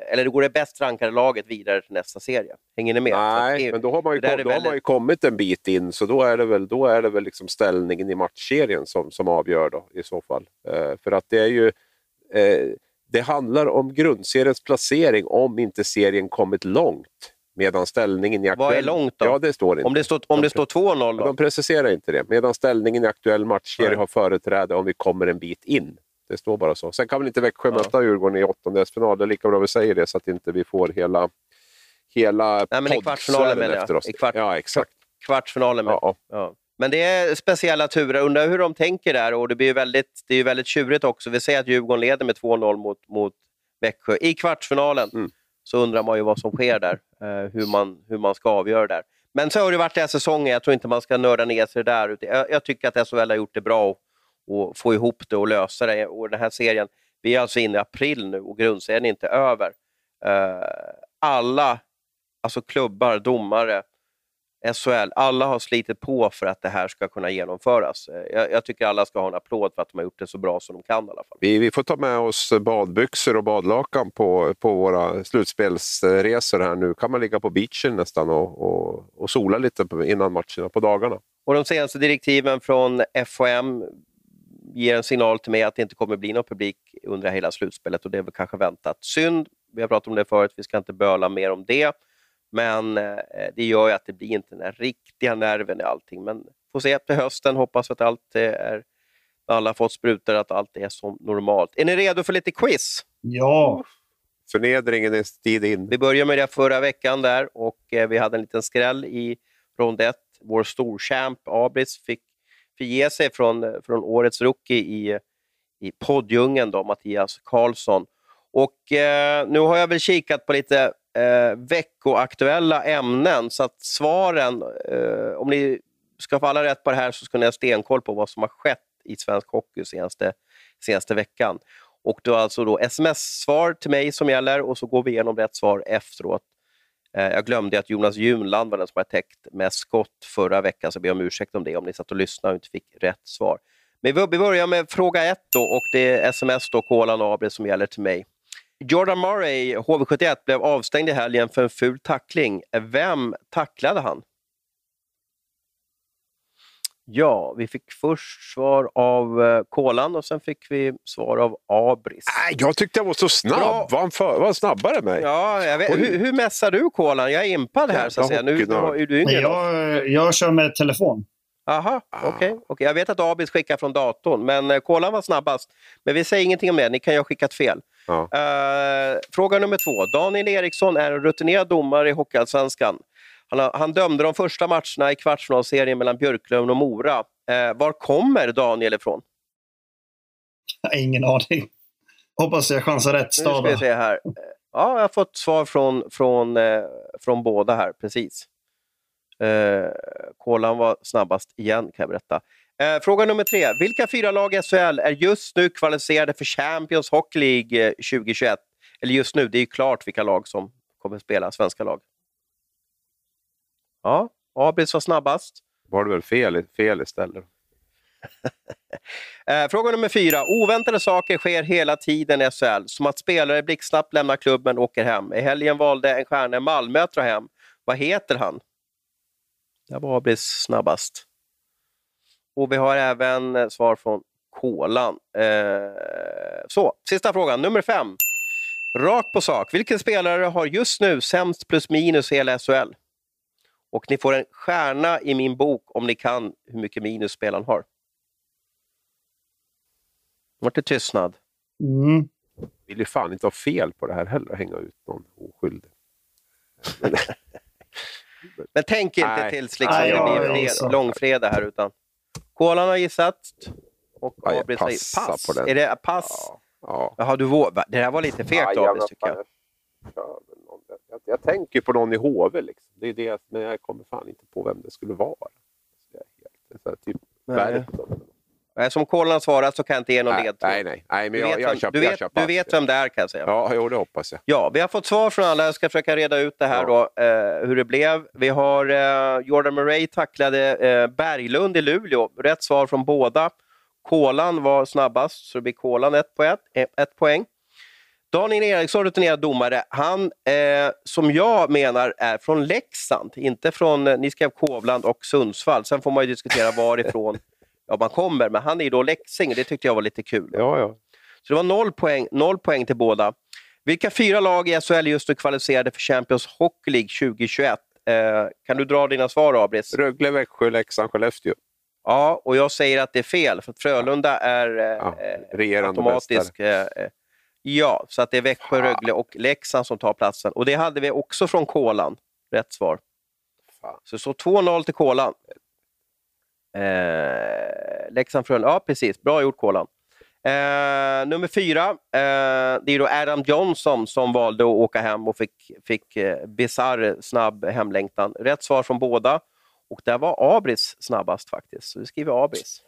eller det går det bäst rankade laget vidare till nästa serie. Hänger ni med? Nej, men då har man ju, kom, då väldigt... har man kommit en bit in, så då är det väl, då är det väl liksom ställningen i matchserien som, som avgör då, i så fall. Eh, för att det är ju... Eh, det handlar om grundseriens placering om inte serien kommit långt. Medan ställningen i aktuell... Vad är långt då? Ja, det står inte. Om det står, om det står 2-0 då? De preciserar inte det. Medan ställningen i aktuell matchserie har företräde om vi kommer en bit in. Det står bara så. Sen kan väl inte Växjö ja. möta Djurgården i åttondelsfinal. Det är lika bra vi säger det så att inte vi får hela, hela Nej, men i kvartsfinalen menar jag. I kvart, ja, exakt. Kvartsfinalen med. Ja, ja. Men det är speciella turer. Undrar hur de tänker där. Och det blir väldigt, det är väldigt tjurigt också. Vi säger att Djurgården leder med 2-0 mot, mot Växjö i kvartsfinalen. Mm. Så undrar man ju vad som sker där. Eh, hur, man, hur man ska avgöra där. Men så har det varit den här säsongen. Jag tror inte man ska nörda ner sig där. Jag, jag tycker att SHL har gjort det bra. Och, och få ihop det och lösa det. Och den här serien, vi är alltså inne i april nu och grundserien är inte över. Uh, alla, alltså klubbar, domare, SHL, alla har slitit på för att det här ska kunna genomföras. Eh, jag, jag, tycker alla ska ha en applåd för att de har gjort det så bra som de kan i alla fall. Vi, vi får ta med oss badbyxor och badlakan på, på våra slutspelsresor här nu. kan man ligga på beachen nästan och, och, och sola lite innan matcherna på dagarna. Och De senaste direktiven från FHM ger en signal till mig att det inte kommer bli någon publik under hela slutspelet och det är väl kanske väntat. Synd, vi har pratat om det förut, vi ska inte böla mer om det. Men eh, det gör ju att det blir inte den här riktiga nerven i allting. Men får se till hösten, hoppas att allt är, alla har fått sprutor, att allt är som normalt. Är ni redo för lite quiz? Ja! Förnedringen är tid in. Vi började med det förra veckan där och eh, vi hade en liten skräll i rond 1. Vår storchamp Abris fick förge sig från, eh, från årets rookie i, i poddjungeln, då, Mattias Karlsson. Och eh, nu har jag väl kikat på lite eh, veckoaktuella ämnen, så att svaren, eh, om ni ska få alla rätt på det här så ska ni ha stenkoll på vad som har skett i svensk hockey senaste, senaste veckan. Och då alltså då sms-svar till mig som gäller och så går vi igenom rätt svar efteråt. Eh, jag glömde att Jonas Junland var den som hade täckt med skott förra veckan, så jag ber om ursäkt om det, om ni satt och lyssnade och inte fick rätt svar. Men vi börjar med fråga ett då, och det är sms då, Kolan Abre som gäller till mig. Jordan Murray, HV71, blev avstängd i helgen för en ful tackling. Vem tacklade han? Ja, vi fick först svar av uh, Kolan och sen fick vi svar av Abris. Nej, jag tyckte jag var så snabb. Bra. Var han, för, var han snabbare än mig? Ja, jag vet. Hur, hur mässar du Kolan? Jag är impad här. Så att säga. Nu, nu är du yngre. Jag, jag kör med telefon. Aha, ah. okej. Okay, okay. Jag vet att Abis skickar från datorn, men uh, Kolan var snabbast. Men vi säger ingenting om det, ni kan ju ha skickat fel. Ja. Uh, fråga nummer två. Daniel Eriksson är en rutinerad domare i Hockeyallsvenskan. Han, han dömde de första matcherna i kvartsfinalserien mellan Björklöven och Mora. Eh, var kommer Daniel ifrån? Ingen aning. Hoppas jag chansar rätt stad. Nu ska vi se här. Ja, jag har fått svar från, från, eh, från båda här, precis. Eh, Kolan var snabbast igen, kan jag berätta. Eh, fråga nummer tre. Vilka fyra lag i SHL är just nu kvalificerade för Champions Hockey League 2021? Eh, Eller just nu, det är ju klart vilka lag som kommer spela, svenska lag. Ja, Abris var snabbast. Var det väl fel, fel istället? Eh, fråga nummer fyra. Oväntade saker sker hela tiden i SHL, som att spelare blixtsnabbt lämnar klubben och åker hem. I helgen valde en stjärna i Malmö att dra hem. Vad heter han? Det var Abris snabbast. Och vi har även eh, svar från Kolan. Eh, så, sista frågan, nummer fem. Rakt på sak. Vilken spelare har just nu sämst plus minus i hela SHL? Och ni får en stjärna i min bok om ni kan hur mycket minus spelaren har. Vart det tystnad? Mm. Vill ju fan inte ha fel på det här heller, hänga ut någon oskyldig. Men tänk inte Nej. tills liksom, Nej, det blir fred, långfredag här. utan Kolan har gissat och ja, Abris har gissat. Pass. På den. Är det pass? Ja. ja. Jaha, du vågar. Det här var lite fegt ja, Abris tycker jag. Jag, jag tänker på någon i HV. Liksom. Det är det, men jag kommer fan inte på vem det skulle vara. Är helt, så här, typ Nej, Som Kolan svarat så kan jag inte ge någon Nej, ledtråd. nej, nej, nej, men Du jag, vet, jag, vem, köper, du, jag vet, köper du vet vem det är kan jag säga. Ja, jo, det hoppas jag. Ja, vi har fått svar från alla. Jag ska försöka reda ut det här då, eh, hur det blev. Vi har eh, Jordan Murray tacklade eh, Berglund i Luleå. Rätt svar från båda. Kolan var snabbast, så det blir Kolan ett, på ett, eh, ett poäng. Daniel Eriksson, rutinerad domare, han eh, som jag menar är från Leksand, inte från, eh, ni skrev Kovland och Sundsvall. Sen får man ju diskutera varifrån ja, man kommer, men han är ju då leksing det tyckte jag var lite kul. Ja, ja. Så det var noll poäng, noll poäng till båda. Vilka fyra lag i SHL just nu kvalificerade för Champions Hockey League 2021? Eh, kan du dra dina svar, Abris? Rögle, Växjö, Leksand, Skellefteå. Ja, och jag säger att det är fel, för att Frölunda är eh, Ja, eh, automatisk. Eh, eh, ja, så att det är Växjö, Rögle och Leksand som tar platsen. Och det hade vi också från Kolan. Rätt svar. Fan. Så så 2-0 till Kolan. Eh, Leksand, Frölunda. Ja, precis. Bra gjort, Kolan. Eh, nummer fyra, eh, det är då Adam Johnson som valde att åka hem och fick, fick eh, bisarr snabb hemlängtan. Rätt svar från båda. Och där var Abris snabbast faktiskt, så vi skriver Abris.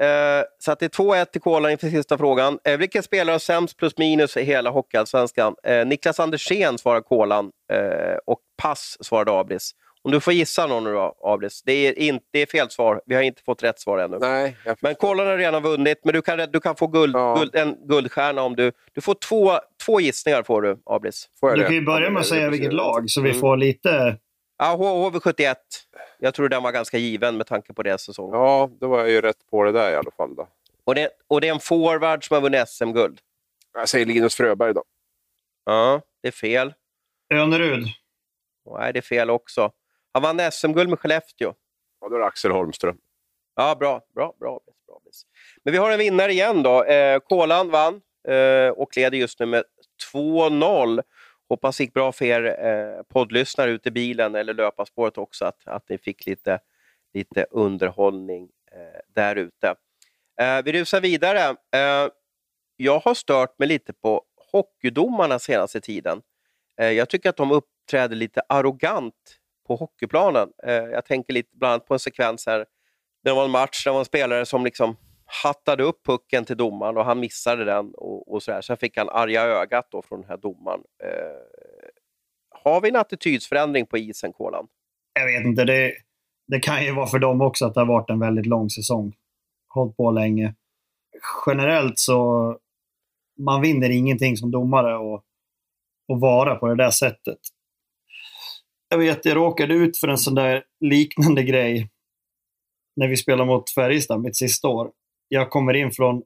Eh, så att det är 2-1 till Kolan inför sista frågan. Eh, vilken spelare har sämst plus minus i hela Hockeyallsvenskan? Eh, Niklas Andersén svarar Kolan eh, och pass svarade Abris. Om du får gissa någon nu då, Abris. Det är, inte, det är fel svar. Vi har inte fått rätt svar ännu. Nej, Men Kolan har redan vunnit, men du kan, du kan få guld, Ja. guld, en guldstjärna om du... Du får två, två gissningar, får du, Abris. får jag Du kan ju börja med att säga vilket lag så vi Mm. får lite... Ja, H- HV71. Jag tror den var ganska given med tanke på deras säsong. Ja, då var jag ju rätt på det där i alla fall. Då. Och, det, och det är en forward som har vunnit SM-guld. Jag säger Linus Fröberg då. Ja, det är fel. Önerud. Nej, det är fel också. Han vann SM-guld med Skellefteå. Ja, då är det Axel Holmström. Ja, bra. bra, bra, bra. Men vi har en vinnare igen då. Eh, Kolan vann eh, och leder just nu med 2-0. Hoppas det gick bra för er eh, poddlyssnare ute i bilen eller löparspåret också, att, att ni fick lite, lite underhållning eh, där ute. Eh, vi rusar vidare. Eh, jag har stört mig lite på hockeydomarna senaste tiden. Eh, jag tycker att de uppträder lite arrogant på hockeyplanen. Eh, jag tänker lite bland annat på en sekvens här det var en match där det var en spelare som liksom hattade upp pucken till domaren och han missade den. och, och sådär. Sen fick han arga ögat då från den här domaren. Eh, har vi en attitydsförändring på isen, Kolan? Jag vet inte. Det, det kan ju vara för dem också att det har varit en väldigt lång säsong. Hållit på länge. Generellt så man vinner ingenting som domare och, och vara på det där sättet. Jag vet, jag råkade ut för en sån där liknande grej när vi spelade mot Färjestad mitt sista år. Jag kommer in från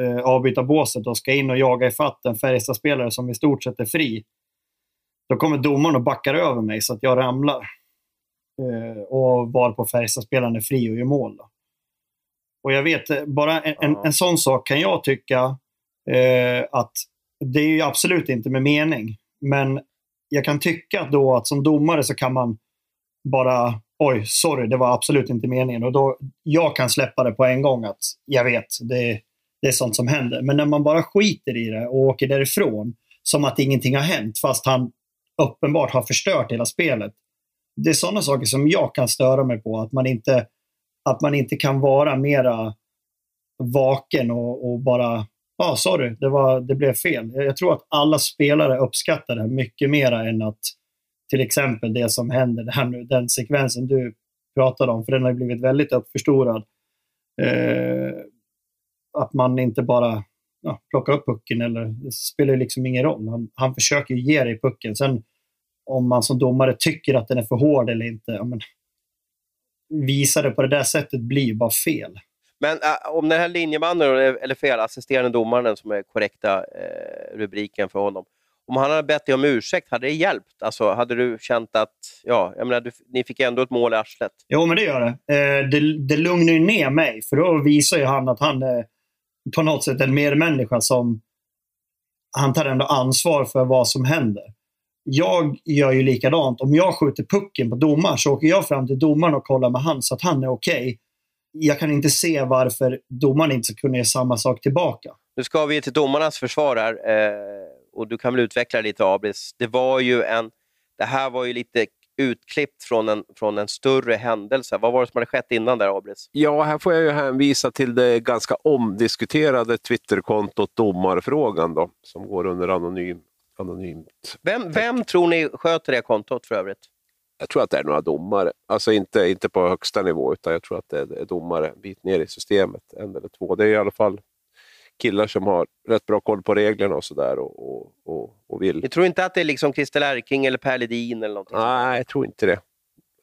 eh, avbytarbåset och ska in och jaga ifatt en Färjestadspelare som i stort sett är fri. Då kommer domaren och backar över mig så att jag ramlar. Eh, och var på Färjestadspelaren är fri och gör mål. Då. Och jag vet, eh, bara en, en, en sån sak kan jag tycka eh, att det är ju absolut inte med mening. Men jag kan tycka då att som domare så kan man bara, oj, sorry, det var absolut inte meningen. Och då, jag kan släppa det på en gång att jag vet, det, det är sånt som händer. Men när man bara skiter i det och åker därifrån som att ingenting har hänt fast han uppenbart har förstört hela spelet. Det är sådana saker som jag kan störa mig på. Att man inte, att man inte kan vara mera vaken och, och bara, ja ah, sorry, det, var, det blev fel. Jag, jag tror att alla spelare uppskattar det här mycket mera än att till exempel det som händer, där nu, den sekvensen du pratade om, för den har ju blivit väldigt uppförstorad. Eh, att man inte bara ja, plockar upp pucken, eller, det spelar ju liksom ingen roll. Han, han försöker ju ge dig pucken. Sen om man som domare tycker att den är för hård eller inte, ja, men, visa det på det där sättet blir ju bara fel. Men äh, om den här linjemannen, eller eller fel, assisterande domaren som är korrekta eh, rubriken för honom. Om han hade bett dig om ursäkt, hade det hjälpt? Alltså, hade du känt att, ja, jag menar, du, ni fick ändå ett mål i arslet. Jo, men det gör det. Eh, det. Det lugnar ju ner mig, för då visar ju han att han är på något sätt en medmänniska som... Han tar ändå ansvar för vad som händer. Jag gör ju likadant. Om jag skjuter pucken på domaren så åker jag fram till domaren och kollar med han så att han är okej. Jag kan inte se varför domaren inte ska kunna göra samma sak tillbaka. Nu ska vi till domarnas försvar här eh, och du kan väl utveckla lite Abris. Det var ju en, det här var ju lite utklippt från en, från en större händelse. Vad var det som hade skett innan där, Abris? Ja, här får jag ju hänvisa till det ganska omdiskuterade Twitterkontot Domarfrågan då, som går under anonym, anonymt. Vem, vem tror ni sköter det kontot för övrigt? Jag tror att det är några domare, alltså inte, inte på högsta nivå, utan jag tror att det är domare en bit ner i systemet, en eller två. Det är i alla fall killar som har rätt bra koll på reglerna och sådär och, och, och, och vill... Ni tror inte att det är liksom Christer Erking eller Per Ledin eller någonting? Nej, jag tror inte det.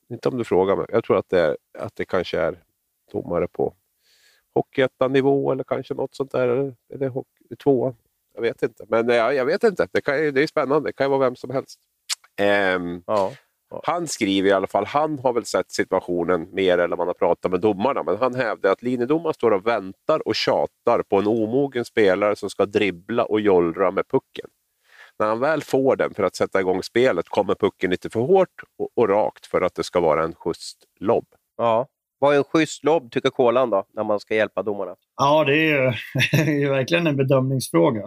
Inte om du frågar mig. Jag tror att det, är, att det kanske är domare på Hockeyettan-nivå eller kanske något sånt där. Eller, eller hockey, tvåan. Jag vet inte. Men ja, jag vet inte. Det, kan, det är spännande. Det kan ju vara vem som helst. Um, ja. Han skriver i alla fall, han har väl sett situationen mer än man har pratat med domarna, men han hävdar att linjedomaren står och väntar och tjatar på en omogen spelare som ska dribbla och jollra med pucken. När han väl får den för att sätta igång spelet kommer pucken lite för hårt och, och rakt för att det ska vara en schysst lobb. Ja. Vad är en schysst lobb, tycker Kolan, då, när man ska hjälpa domarna? Ja, det är ju verkligen en bedömningsfråga.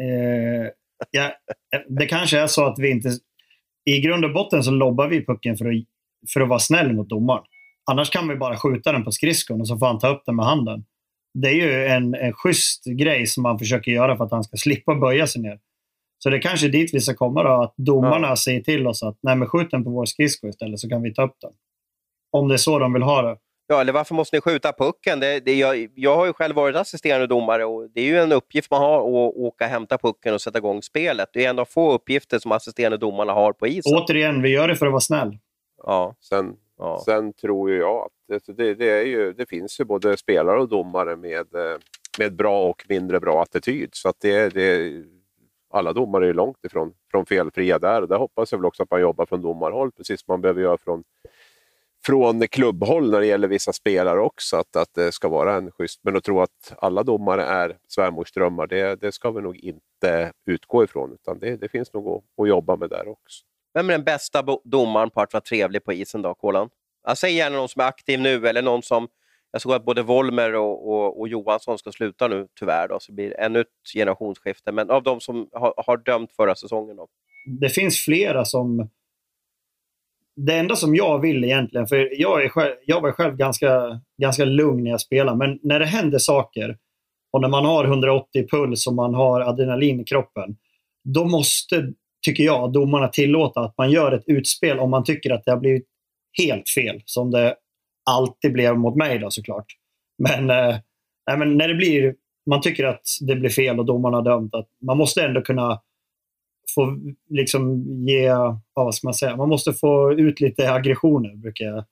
Eh, ja, det kanske är så att vi inte i grund och botten så lobbar vi pucken för att, för att vara snäll mot domaren. Annars kan vi bara skjuta den på skridskon och så får han ta upp den med handen. Det är ju en, en schysst grej som man försöker göra för att han ska slippa böja sig ner. Så det är kanske dit vi ska komma då, att domarna ja. säger till oss att nej men skjut den på vår skridsko istället så kan vi ta upp den. Om det är så de vill ha det. Ja, eller varför måste ni skjuta pucken? Det, det, jag, jag har ju själv varit assisterande domare och det är ju en uppgift man har att åka hämta pucken och sätta igång spelet. Det är en av få uppgifter som assisterande domarna har på isen. Återigen, vi gör det för att vara snäll. Ja. Sen, ja. sen tror ju jag att det, det, är ju, det finns ju både spelare och domare med, eh, med bra och mindre bra attityd. Så att det, det, alla domare är långt ifrån från felfria där. Och där hoppas jag väl också att man jobbar från domarhåll, precis som man behöver göra från från klubbhåll när det gäller vissa spelare också, att, att det ska vara en schysst... Men att tro att alla domare är svärmorsdrömmar, det, det ska vi nog inte utgå ifrån. Utan det, det finns nog att, att jobba med där också. Vem är den bästa domaren på att vara trevlig på isen då, Kolan? Jag säger gärna någon som är aktiv nu, eller någon som... Jag såg att både Volmer och, och, och Johansson ska sluta nu, tyvärr. Då, så blir det ännu ett generationsskifte. Men av de som har, har dömt förra säsongen? Då. Det finns flera som det enda som jag vill egentligen, för jag, är själv, jag var själv ganska, ganska lugn när jag spelade, men när det händer saker och när man har 180 puls och man har adrenalin i kroppen, då måste, tycker jag, domarna tillåta att man gör ett utspel om man tycker att det har blivit helt fel, som det alltid blev mot mig då såklart. Men, eh, nej, men när det blir, man tycker att det blir fel och domarna har dömt, att man måste ändå kunna få liksom ge, ja, vad ska man säga, man måste få ut lite aggressioner brukar jag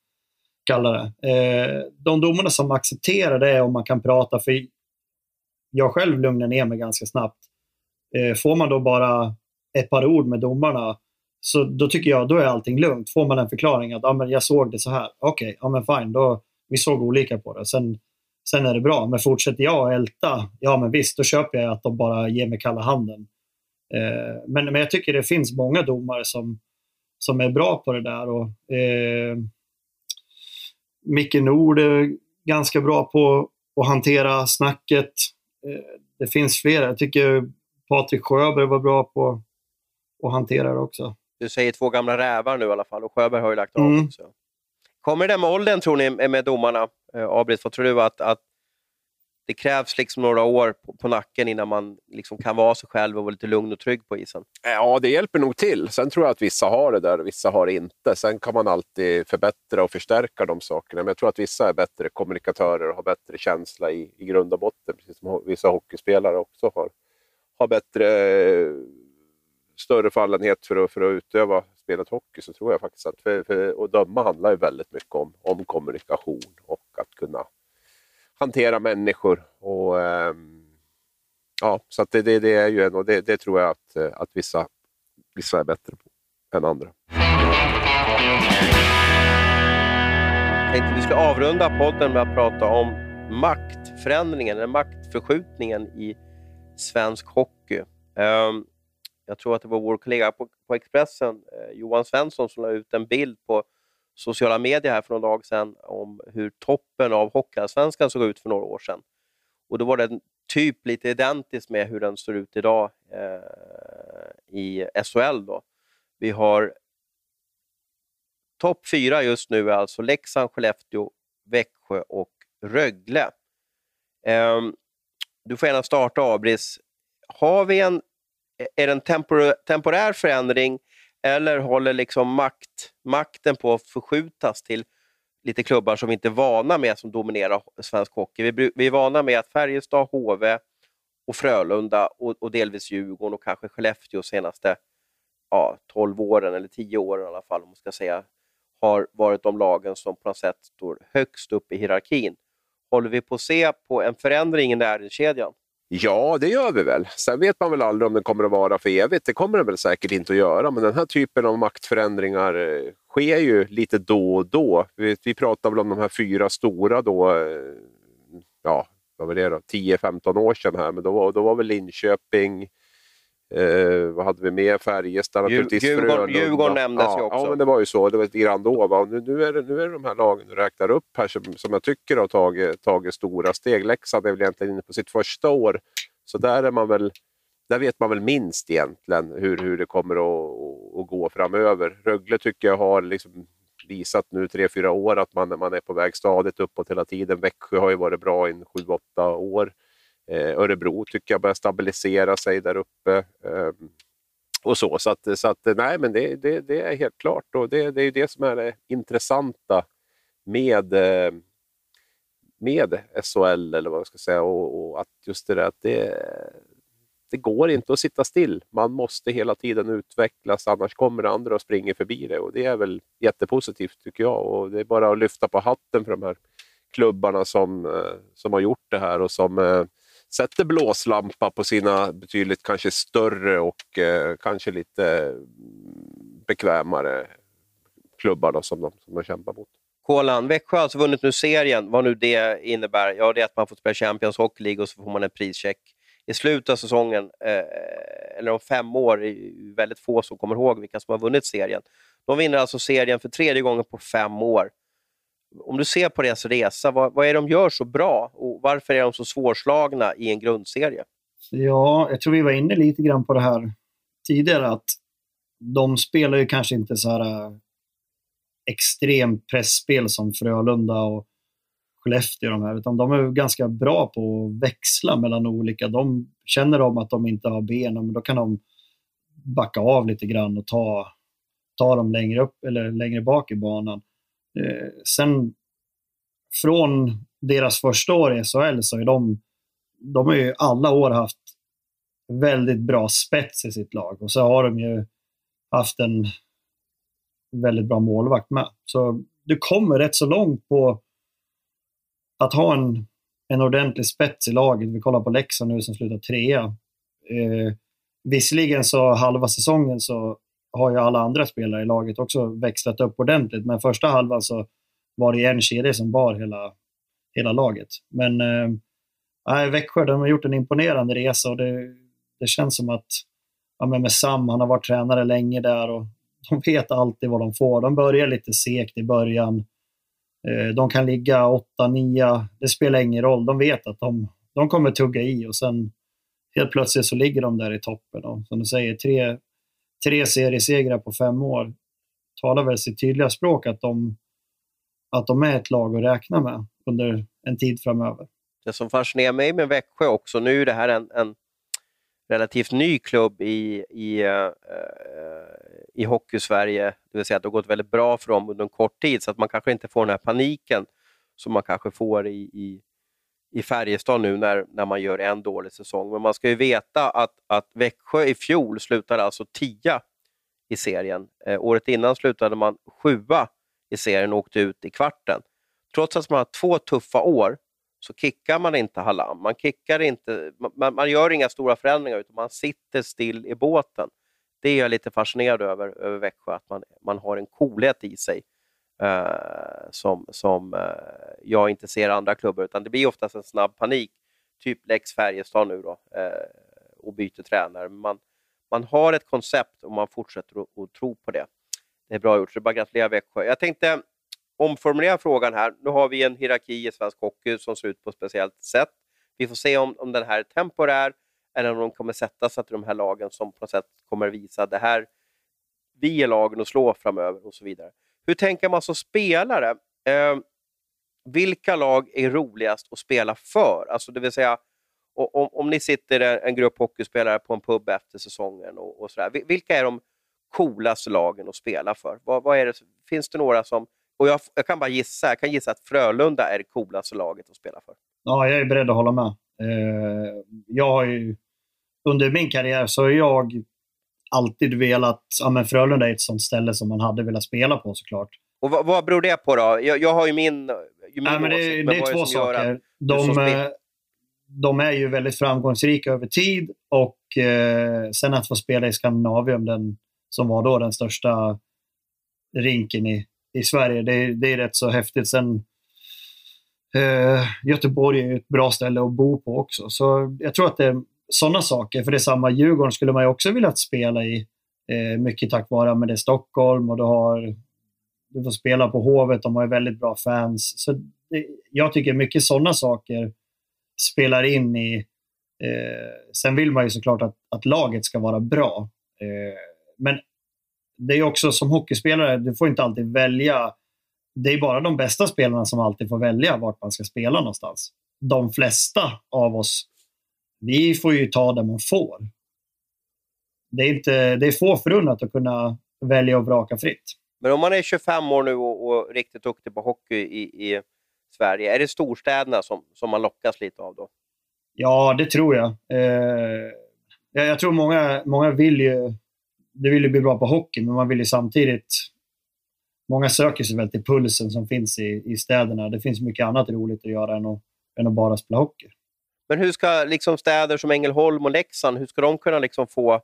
kalla det. Eh, de domarna som accepterar det om man kan prata, för jag själv lugnar ner mig ganska snabbt. Eh, får man då bara ett par ord med domarna så då tycker jag då är allting lugnt. Får man en förklaring att ah, men jag såg det så här, okej, okay, ja men fine, då, vi såg olika på det. Sen, sen är det bra. Men fortsätter jag att älta, ja men visst, då köper jag att de bara ger mig kalla handen. Eh, men, men jag tycker det finns många domare som, som är bra på det där. Och, eh, Micke Nord är ganska bra på att hantera snacket. Eh, det finns flera. Jag tycker Patrik Sjöberg var bra på att hantera det också. Du säger två gamla rävar nu i alla fall och Sjöberg har ju lagt av mm. också. Kommer det med åldern tror ni med domarna? Eh, Abrit, vad tror du att, att det krävs liksom några år på, på nacken innan man liksom kan vara sig själv och vara lite lugn och trygg på isen. Ja, det hjälper nog till. Sen tror jag att vissa har det där och vissa har det inte. Sen kan man alltid förbättra och förstärka de sakerna. Men jag tror att vissa är bättre kommunikatörer och har bättre känsla i, i grund och botten. Precis som vissa hockeyspelare också har, har bättre, eh, större fallenhet för att, för att utöva spelet hockey. Så tror jag faktiskt att för, för, att döma handlar ju väldigt mycket om, om kommunikation och att kunna hantera människor. Och, ehm, ja, så det, det, det, är ju en, och det, det, tror jag att, eh, att vissa, vissa är bättre på än andra. Jag tänkte vi skulle avrunda podden med att prata om maktförändringen, eller maktförskjutningen i svensk hockey. Ehm, jag tror att det var vår kollega på, Expressen, eh, Johan Svensson, som la ut en bild på sociala medier här för några dag sedan om hur toppen av Hockeyallsvenskan såg ut för några år sedan. Och då var den typ lite identiskt med hur den ser ut idag eh, i SHL. Då. Vi har topp fyra just nu är alltså Leksand, Skellefteå, Växjö och Rögle. Eh, du får gärna starta Abris. Har vi en, är det en tempor temporär förändring eller håller liksom makt, makten på att förskjutas till lite klubbar som vi inte är vana med som dominerar svensk hockey? Vi, vi är vana med att Färjestad, HV och Frölunda och, och delvis Djurgården och kanske Skellefteå senaste ja, 12 åren, eller 10 åren i alla fall, om man ska säga, har varit de lagen som på något sätt står högst upp i hierarkin. Håller vi på att se på en förändring i näringskedjan? Ja, det gör vi väl. Sen vet man väl aldrig om den kommer att vara för evigt. Det kommer den väl säkert inte att göra, men den här typen av maktförändringar eh, sker ju lite då och då. Vi, vi pratar väl om de här fyra stora då, eh, ja, vad var det då, 10-15 år sedan här, men då då var väl Linköping, Eh, vad hade vi mer? Färjestad naturligtvis. Djurgården, Djurgården nämndes ja, ju också. Ja, men det var ju så. Det var lite grann då. Va? Nu, nu, är det, nu är det de här lagen du räknar upp här som, som jag tycker har tagit, tagit stora steg. Leksand är väl egentligen inne på sitt första år. Så där är man väl där vet man väl minst egentligen hur, hur det kommer att, att gå framöver. Rögle tycker jag har liksom visat nu tre, fyra år att man, man är på väg stadigt uppåt hela tiden. Växjö har ju varit bra i sju, åtta år. Eh, Örebro tycker jag börjar stabilisera sig där uppe. Ehm, och så, så att, så att nej, men det, det, det är helt klart. Och det, det är det som är det intressanta med, ehm, med SHL, eller vad jag ska säga. Och, och att just det där att det, det går inte att sitta still. Man måste hela tiden utvecklas, annars kommer andra och springer förbi det. Och det är väl jättepositivt tycker jag. Och det är bara att lyfta på hatten för de här klubbarna som, eh, som har gjort det här och som eh, sätter blåslampa på sina betydligt kanske större och eh, kanske lite mm, bekvämare klubbar då, som, de, som de kämpar mot. Kolan, Växjö har alltså vunnit nu serien, vad nu det innebär. Ja, det är att man får spela Champions Hockey League och så får man en prischeck i slutet av säsongen, eh, eller om fem år, det är väldigt få som kommer ihåg vilka som har vunnit serien. De vinner alltså serien för tredje gången på fem år om du ser på deras resa, vad, vad är det de gör så bra och varför är de så svårslagna i en grundserie? Ja, jag tror vi var inne lite grann på det här tidigare, att de spelar ju kanske inte så här äh, extremt pressspel som Frölunda och Skellefteå de här, utan de är ganska bra på att växla mellan olika. De känner de att de inte har benen, men då kan de backa av lite grann och ta, ta dem längre upp eller längre bak i banan. Eh, sen från deras första år i SHL så är de, de har ju alla år haft väldigt bra spets i sitt lag och så har de ju haft en väldigt bra målvakt med. Så du kommer rätt så långt på att ha en, en ordentlig spets i laget. Vi kollar på Leksand nu som slutar trea. Eh, visserligen så halva säsongen så har ju alla andra spelare i laget också växlat upp ordentligt. Men första halvan så var det en kedja som bar hela, hela laget. Men äh, Växjö de har gjort en imponerande resa och det, det känns som att ja, men med Sam, han har varit tränare länge där och de vet alltid vad de får. De börjar lite segt i början. Eh, de kan ligga 8-9, det spelar ingen roll. De vet att de, de kommer tugga i och sen helt plötsligt så ligger de där i toppen. Och som du säger, tre, tre seriesegrar på fem år talar väl sitt tydliga språk att de, att de är ett lag att räkna med under en tid framöver. Det som fascinerar mig med Växjö också, nu är det här en, en relativt ny klubb i, i, uh, i Hockey-Sverige, det vill säga att det har gått väldigt bra för dem under en kort tid, så att man kanske inte får den här paniken som man kanske får i, i, i Färjestad nu när, när man gör en dålig säsong. Men man ska ju veta att, att Växjö i fjol slutade alltså tia i serien. Eh, året innan slutade man sjua i serien och åkte ut i kvarten. Trots att man har två tuffa år så kickar man inte Hallam. Man, kickar inte, man, man gör inga stora förändringar utan man sitter still i båten. Det är jag lite fascinerad över, över Växjö, att man, man har en coolhet i sig eh, som, som eh, jag inte ser andra klubbar, utan det blir oftast en snabb panik. Typ Lex Färjestad nu då, eh, och byter tränare. Man, man har ett koncept och man fortsätter att, att tro på det. Det är bra gjort, så det är bara att gratulera Växjö. Jag tänkte omformulera frågan här. Nu har vi en hierarki i svensk hockey som ser ut på ett speciellt sätt. Vi får se om, om den här är temporär eller om de kommer sätta sig till de här lagen som på något sätt kommer visa det här, vi är lagen att slå framöver och så vidare hur tänker man som spelare? Eh, vilka lag är roligast att spela för? Alltså det vill säga, om, om ni sitter en grupp hockeyspelare på en pub efter säsongen och, och sådär, vilka är de coolaste lagen att spela för? Vad, vad är det, finns det några som... Och jag, jag, kan bara gissa, jag kan gissa att Frölunda är det coolaste laget att spela för. Ja, jag är beredd att hålla med. Eh, jag har ju, under min karriär så har jag alltid velat... Ja, men Frölunda är ett sånt ställe som man hade velat spela på såklart. Och vad, vad beror det på då? Jag, jag har ju min, ju min ja, men det, åsikt, det är två saker. De, de är ju väldigt framgångsrika över tid och eh, sen att få spela i Skandinavium, den, som var då den största rinken i, i Sverige, det, det är rätt så häftigt. Sen, eh, Göteborg är ett bra ställe att bo på också. Så jag tror att det sådana saker. För det är samma Djurgården skulle man ju också vilja spela i. Eh, mycket tack vare men det är Stockholm och du, har, du får spela på Hovet. De har ju väldigt bra fans. Så det, jag tycker mycket sådana saker spelar in i... Eh, sen vill man ju såklart att, att laget ska vara bra. Eh, men det är också som hockeyspelare, du får inte alltid välja. Det är bara de bästa spelarna som alltid får välja vart man ska spela någonstans. De flesta av oss, vi får ju ta det man får. Det är, inte, det är få förunnat att kunna välja och vraka fritt. Men om man är 25 år nu och, och riktigt duktig på hockey i, i Sverige, är det storstäderna som, som man lockas lite av då? Ja, det tror jag. Eh, jag, jag tror många, många vill ju det vill ju bli bra på hockey, men man vill ju samtidigt... Många söker sig väl till pulsen som finns i, i städerna. Det finns mycket annat roligt att göra än att, än att bara spela hockey. Men hur ska liksom städer som Ängelholm och Leksand, hur ska de kunna liksom få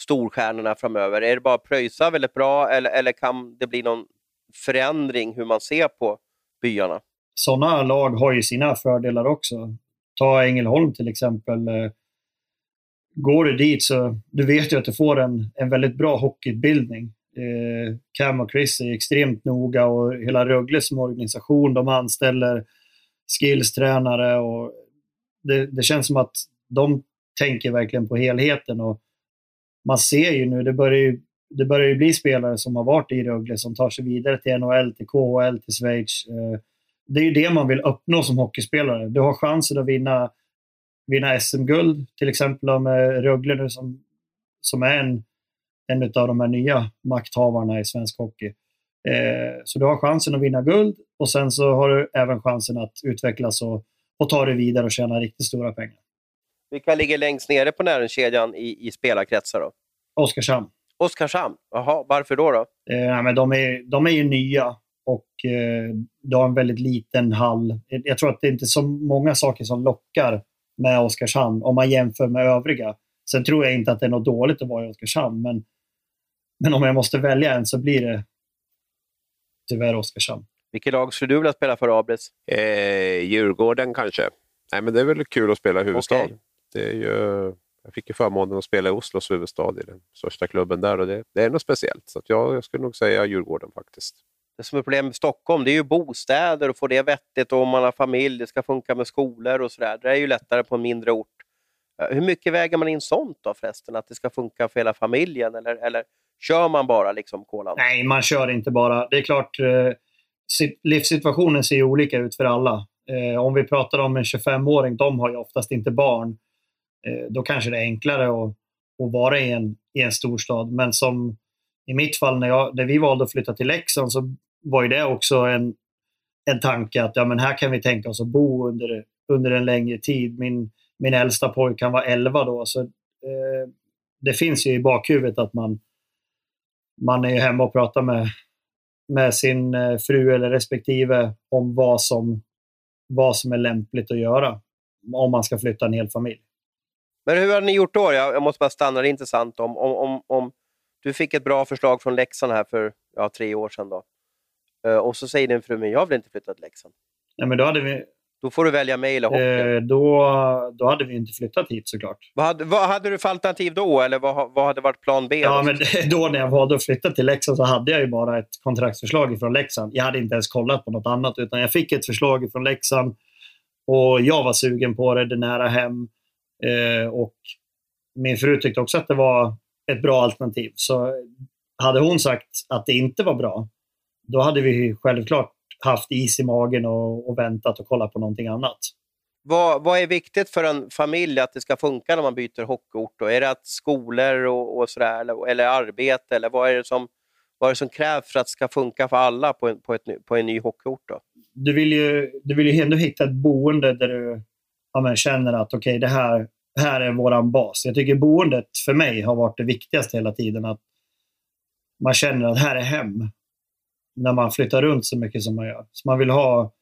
storstjärnorna framöver? Är det bara att pröjsa väldigt bra eller, eller kan det bli någon förändring hur man ser på byarna? Sådana lag har ju sina fördelar också. Ta Ängelholm till exempel. Eh, går du dit så du vet ju att du får en, en väldigt bra hockeyutbildning. Eh, Cam och Chris är extremt noga och hela Rögle som organisation, de anställer skillstränare och det, det känns som att de tänker verkligen på helheten. Och man ser ju nu, det börjar ju, det börjar ju bli spelare som har varit i Rögle som tar sig vidare till NHL, till KHL, till Schweiz. Eh, det är ju det man vill uppnå som hockeyspelare. Du har chansen att vinna vinna SM-guld, till exempel med Rögle nu som, som är en, en av de här nya makthavarna i svensk hockey. Eh, så du har chansen att vinna guld och sen så har du även chansen att utvecklas och, och ta dig vidare och tjäna riktigt stora pengar. Vilka ligger längst nere på näringskedjan i, i spelarkretsar då? Oskarshamn. Oskarshamn, jaha, varför då? då? Eh, men de, är, de är ju nya och eh, de har en väldigt liten hall. Jag tror att det är inte så många saker som lockar med Oskarshamn om man jämför med övriga. Sen tror jag inte att det är något dåligt att vara i Oskarshamn, men, men om jag måste välja en så blir det tyvärr Oskarshamn. Vilket lag skulle du vilja spela för, Abris? Eh, Djurgården kanske. Nej, men det är väl kul att spela i huvudstad. Okay. Det är ju, jag fick ju förmånen att spela i Oslos huvudstad, i den största klubben där, och det, det är något speciellt. Så jag, jag skulle nog säga Djurgården faktiskt. Det som är problemet med Stockholm det är ju bostäder och få det vettigt och om man har familj, det ska funka med skolor och sådär. Det är ju lättare på en mindre ort. Hur mycket väger man in sånt då förresten? Att det ska funka för hela familjen eller, eller kör man bara liksom kolan? Nej, man kör inte bara. Det är klart, eh, livssituationen ser ju olika ut för alla. Eh, om vi pratar om en 25-åring, de har ju oftast inte barn. Eh, då kanske det är enklare att, att vara i en, i en storstad. Men som i mitt fall, när, jag, när vi valde att flytta till Leksand, så var ju det också en, en tanke att ja, men här kan vi tänka oss att bo under, under en längre tid. Min, min äldsta pojke kan vara 11 då, så eh, det finns ju i bakhuvudet att man, man är hemma och pratar med, med sin eh, fru eller respektive om vad som, vad som är lämpligt att göra om man ska flytta en hel familj. Men hur har ni gjort då? Jag, måste bara stanna, det är intressant. Om, om, om, om du fick ett bra förslag från Leksand här för ja, tre år sedan. Då. Uh, och så säger din fru, men jag vill inte flytta till Leksand. Ja, men då, hade vi, då får du välja mig eller hockey. Eh, då, då hade vi inte flyttat hit såklart. Vad hade, vad hade du för alternativ då? Eller vad, vad hade varit plan B? Ja, men då när jag valde att flytta till Leksand så hade jag ju bara ett kontraktsförslag från Leksand. Jag hade inte ens kollat på något annat, utan jag fick ett förslag från Leksand och jag var sugen på det, det nära hem. Eh, och min fru tyckte också att det var ett bra alternativ. Så hade hon sagt att det inte var bra, då hade vi självklart haft is i magen och, och väntat och kollat på någonting annat. Vad, vad är viktigt för en familj att det ska funka när man byter hockeyort? Då? Är det att skolor och, och sådär, eller, eller arbete? Eller vad är, det som, vad är det som krävs för att det ska funka för alla på en, på ett, på en ny hockeyort? Då? Du vill ju, du vill ju ändå hitta ett boende där du ja, känner att okej, okay, det här, här är vår bas. Jag tycker boendet för mig har varit det viktigaste hela tiden. Att man känner att här är hem. När man flyttar runt så mycket som man gör. Så man vill ha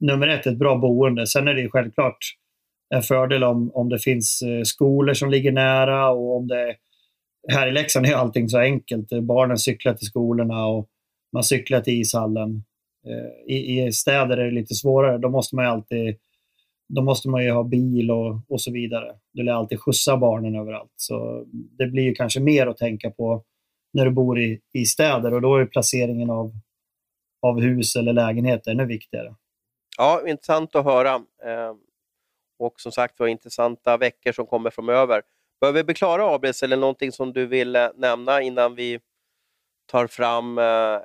nummer ett, ett bra boende. Sen är det självklart en fördel om, om det finns eh, skolor som ligger nära och om det här i Leksand är allting så enkelt. Eh, barnen cyklar till skolorna och man cyklar till ishallen. Eh, I, I, städer är det lite svårare. Då måste man ju alltid då måste man ju ha bil och, och så vidare. Du lär alltid skjutsa barnen överallt. Så det blir ju kanske mer att tänka på när du bor i, i städer och då är placeringen av, av hus eller lägenhet ännu viktigare. Ja, intressant att höra. Eh, och som sagt var intressanta veckor som kommer framöver. Bör vi bli klara Abris eller någonting som du vill eh, nämna innan vi tar fram eh,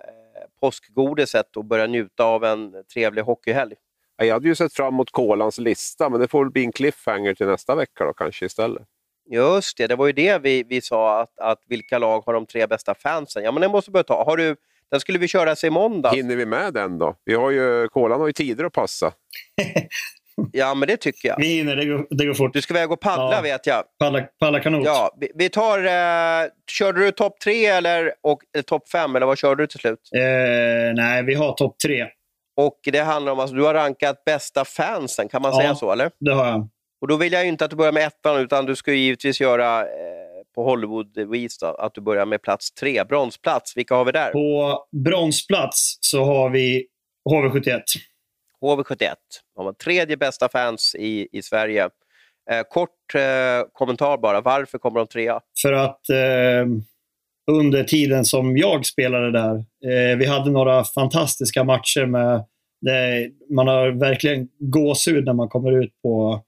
påskgodiset och börjar njuta av en trevlig hockeyhelg? Jag hade ju sett fram emot Kolans lista, men det får väl bli en cliffhanger till nästa vecka då kanske istället. Just det, det var ju det vi, vi sa, att, att vilka lag har de tre bästa fansen? Ja, men det måste börja ta. Har du, den skulle vi köra sig i måndag. Hinner vi med den då? Vi har ju, Kolan har ju tider att passa. ja, men det tycker jag. Vi hinner, det går, det går fort. Du ska iväg och paddla ja, vet jag. Paddla, paddla kanot. Ja, vi, vi tar... Eh, körde du topp tre eller, eller topp fem, eller vad körde du till slut? Eh, nej, vi har topp tre. Och det handlar om att alltså, du har rankat bästa fansen, kan man ja, säga så? eller? det har jag. Och då vill jag inte att du börjar med ettan, utan du ska givetvis göra eh, på Hollywood-vis att du börjar med plats tre, bronsplats. Vilka har vi där? På bronsplats så har vi HV71. HV71, de har tredje bästa fans i, i Sverige. Eh, kort eh, kommentar bara, varför kommer de trea? För att eh, under tiden som jag spelade där, eh, vi hade några fantastiska matcher med det, man har verkligen gåshud när man kommer ut på,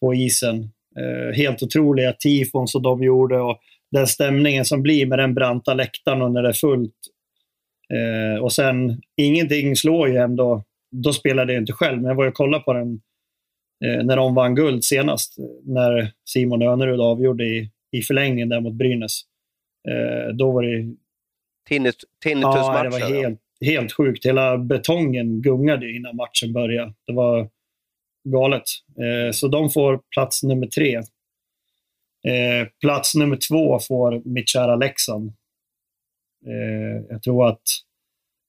på isen. Eh, helt otroliga tifon som de gjorde och den stämningen som blir med den branta läktaren och när det är fullt. Eh, och sen, ingenting slår ju ändå. Då spelade jag inte själv, men jag var och kollade på den eh, när de vann guld senast. När Simon Önerud avgjorde i, i förlängningen där mot Brynäs. Eh, då var det... Tinnitus, tinnitusmatchen? Ja, det var helt, helt sjukt. Hela betongen gungade innan matchen började. Det var galet. Eh, så de får plats nummer tre. Eh, plats nummer två får mitt kära Leksand. Eh, jag tror att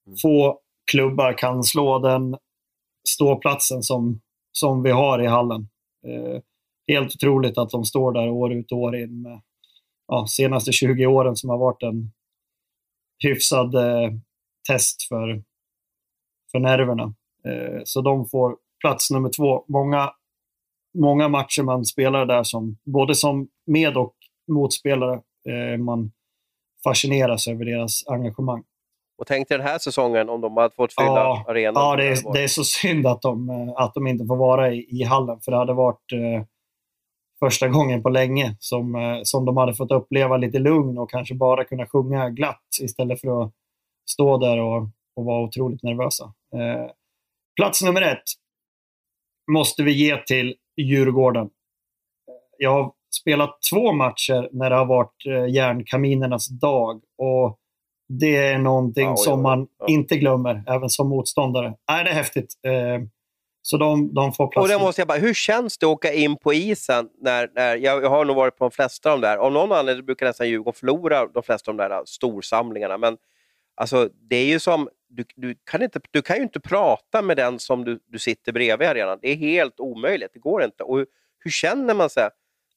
mm. få klubbar kan slå den ståplatsen som, som vi har i hallen. Eh, helt otroligt att de står där år ut och år in med ja, senaste 20 åren som har varit en hyfsad eh, test för, för nerverna. Eh, så de får plats nummer två. Många, många matcher man spelar där, som, både som med och motspelare, eh, man fascineras över deras engagemang. Och tänk dig den här säsongen om de hade fått fylla ja, arenan. Ja, det är, det är så synd att de, eh, att de inte får vara i, i hallen, för det hade varit eh, första gången på länge som, eh, som de hade fått uppleva lite lugn och kanske bara kunna sjunga glatt istället för att stå där och, och vara otroligt nervösa. Eh, plats nummer ett måste vi ge till Djurgården. Jag har spelat två matcher när det har varit eh, järnkaminernas dag och det är någonting ja, som man ja. inte glömmer, även som motståndare. Nej, det är häftigt. Eh, så de, de får plats. Och det måste jag bara, hur känns det att åka in på isen? När, när, jag, jag har nog varit på de flesta av de där. Av någon anledning brukar nästan Djurgården förlora de flesta av de där storsamlingarna. Men alltså, det är ju som, du, du, kan inte, du kan ju inte prata med den som du, du sitter bredvid arenan. Det är helt omöjligt, det går inte. Och hur, hur känner man sig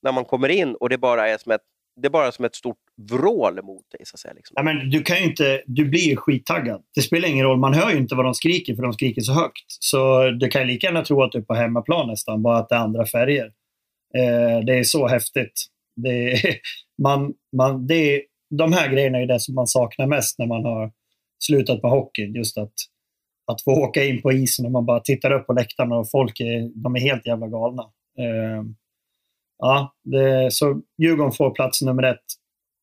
när man kommer in och det bara är som ett det är bara som ett stort vrål mot dig. Så att säga, liksom. ja, men du, kan inte, du blir ju skittaggad. Det spelar ingen roll, man hör ju inte vad de skriker för de skriker så högt. Så du kan lika gärna tro att du är på hemmaplan nästan, bara att det är andra färger. Eh, det är så häftigt. Det är, man, man, det är, de här grejerna är det som man saknar mest när man har slutat med hockey. Just att, att få åka in på isen och man bara tittar upp på läktaren och folk är, de är helt jävla galna. Eh, ja, det, så Djurgården får plats nummer ett.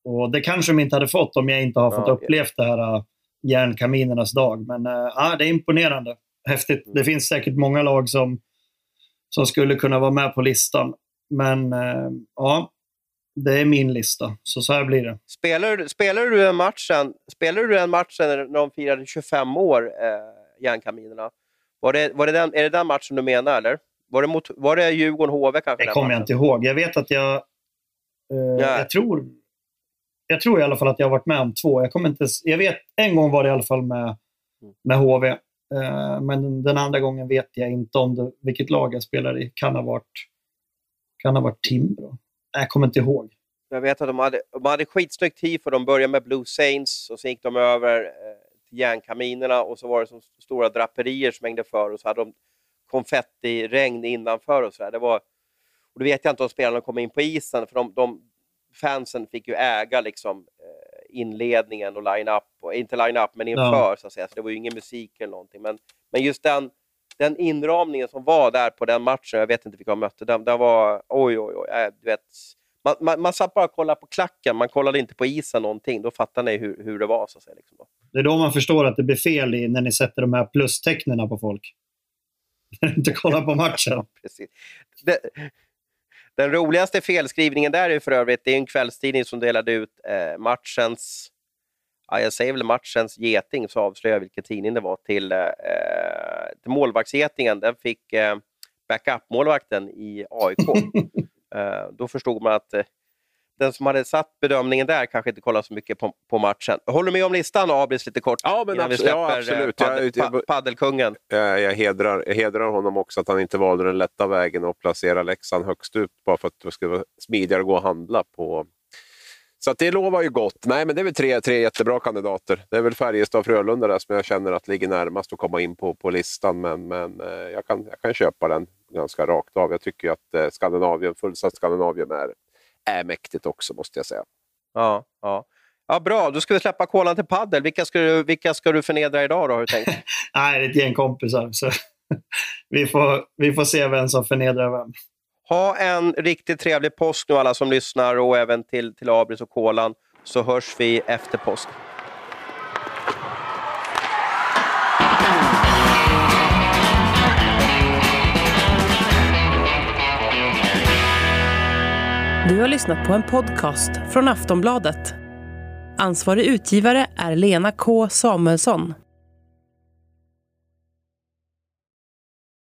Och det kanske de inte hade fått om jag inte har fått ja, upplevt det här äh, järnkaminernas dag. Men äh, ja, det är imponerande. Häftigt. Det finns säkert många lag som, som skulle kunna vara med på listan. Men äh, ja, det är min lista. Så så här blir det. Spelar, spelar du den matchen, spelar du den matchen när de firade 25 år, eh, järnkaminerna? Var det, var det den, är det den matchen du menar, eller? Var det, mot, var det Djurgården-HV kanske? Det kommer jag inte ihåg. Jag vet att jag... Eh, jag, tror, jag tror i alla fall att jag har varit med om två. Jag, kommer inte, jag vet, en gång var det i alla fall med, med HV. Eh, men den andra gången vet jag inte om det, vilket lag jag spelar i. Kan ha varit, kan ha varit Timbro. Jag kommer inte ihåg. Jag vet att de hade, de hade skitsnyggt tifo. De började med Blue Saints och sen gick de över eh, till järnkaminerna och så var det så stora draperier som hängde för och så hade de konfettiregn innanför och så där. Det var, och då vet jag inte om spelarna kom in på isen, för de, de fansen fick ju äga liksom, eh, inledningen och line-up, inte line-up men inför, ja. så att säga. Så det var ju ingen musik eller någonting. Men, men just den, den inramningen som var där på den matchen, jag vet inte vilka de mötte, den, den var oj, oj, oj. Äh, du vet, man, man, man satt bara och kollade på klacken, man kollade inte på isen någonting. Då fattar ni hur, hur det var. Så att säga, liksom. Det är då man förstår att det blir fel i, när ni sätter de här plustecknen på folk. inte kollar på matchen. Precis. Det, den roligaste felskrivningen där är för övrigt, det är en kvällstidning som delade ut eh, matchens, ja, jag säger väl matchens geting, så avslöjar jag vilken tidning det var, till, eh, till målvaktsgetingen. Den fick eh, backup-målvakten i AIK. eh, då förstod man att eh, den som hade satt bedömningen där kanske inte kollar så mycket på, på matchen. Håller du med om listan, Abris, lite kort? Ja, men innan absolut, vi släpper ja, absolut. Paddel, jag, paddelkungen. Jag, jag, hedrar, jag hedrar honom också att han inte valde den lätta vägen och placera Leksand högst upp bara för att det skulle vara smidigare att gå och handla på. Så det lovar ju gott. Nej, men det är väl tre, tre jättebra kandidater. Det är väl Färjestad och Frölunda där som jag känner att ligger närmast att komma in på, på listan, men, men eh, jag, kan, jag kan köpa den ganska rakt av. Jag tycker att eh, Skandinavien, fullsatt Skandinavien är är mäktigt också måste jag säga. Ja, ja. Ja, bra, då ska vi släppa kolan till paddel. Vilka ska du, vilka ska du förnedra idag då, har du tänkt? Nej, det är ett gäng kompisar. Så vi, får, vi får se vem som förnedrar vem. Ha en riktigt trevlig påsk nu alla som lyssnar och även till, till Abris och kolan, så hörs vi efter påsk. Du har lyssnat på en podcast från Aftonbladet. Ansvarig utgivare är Lena K Samuelsson.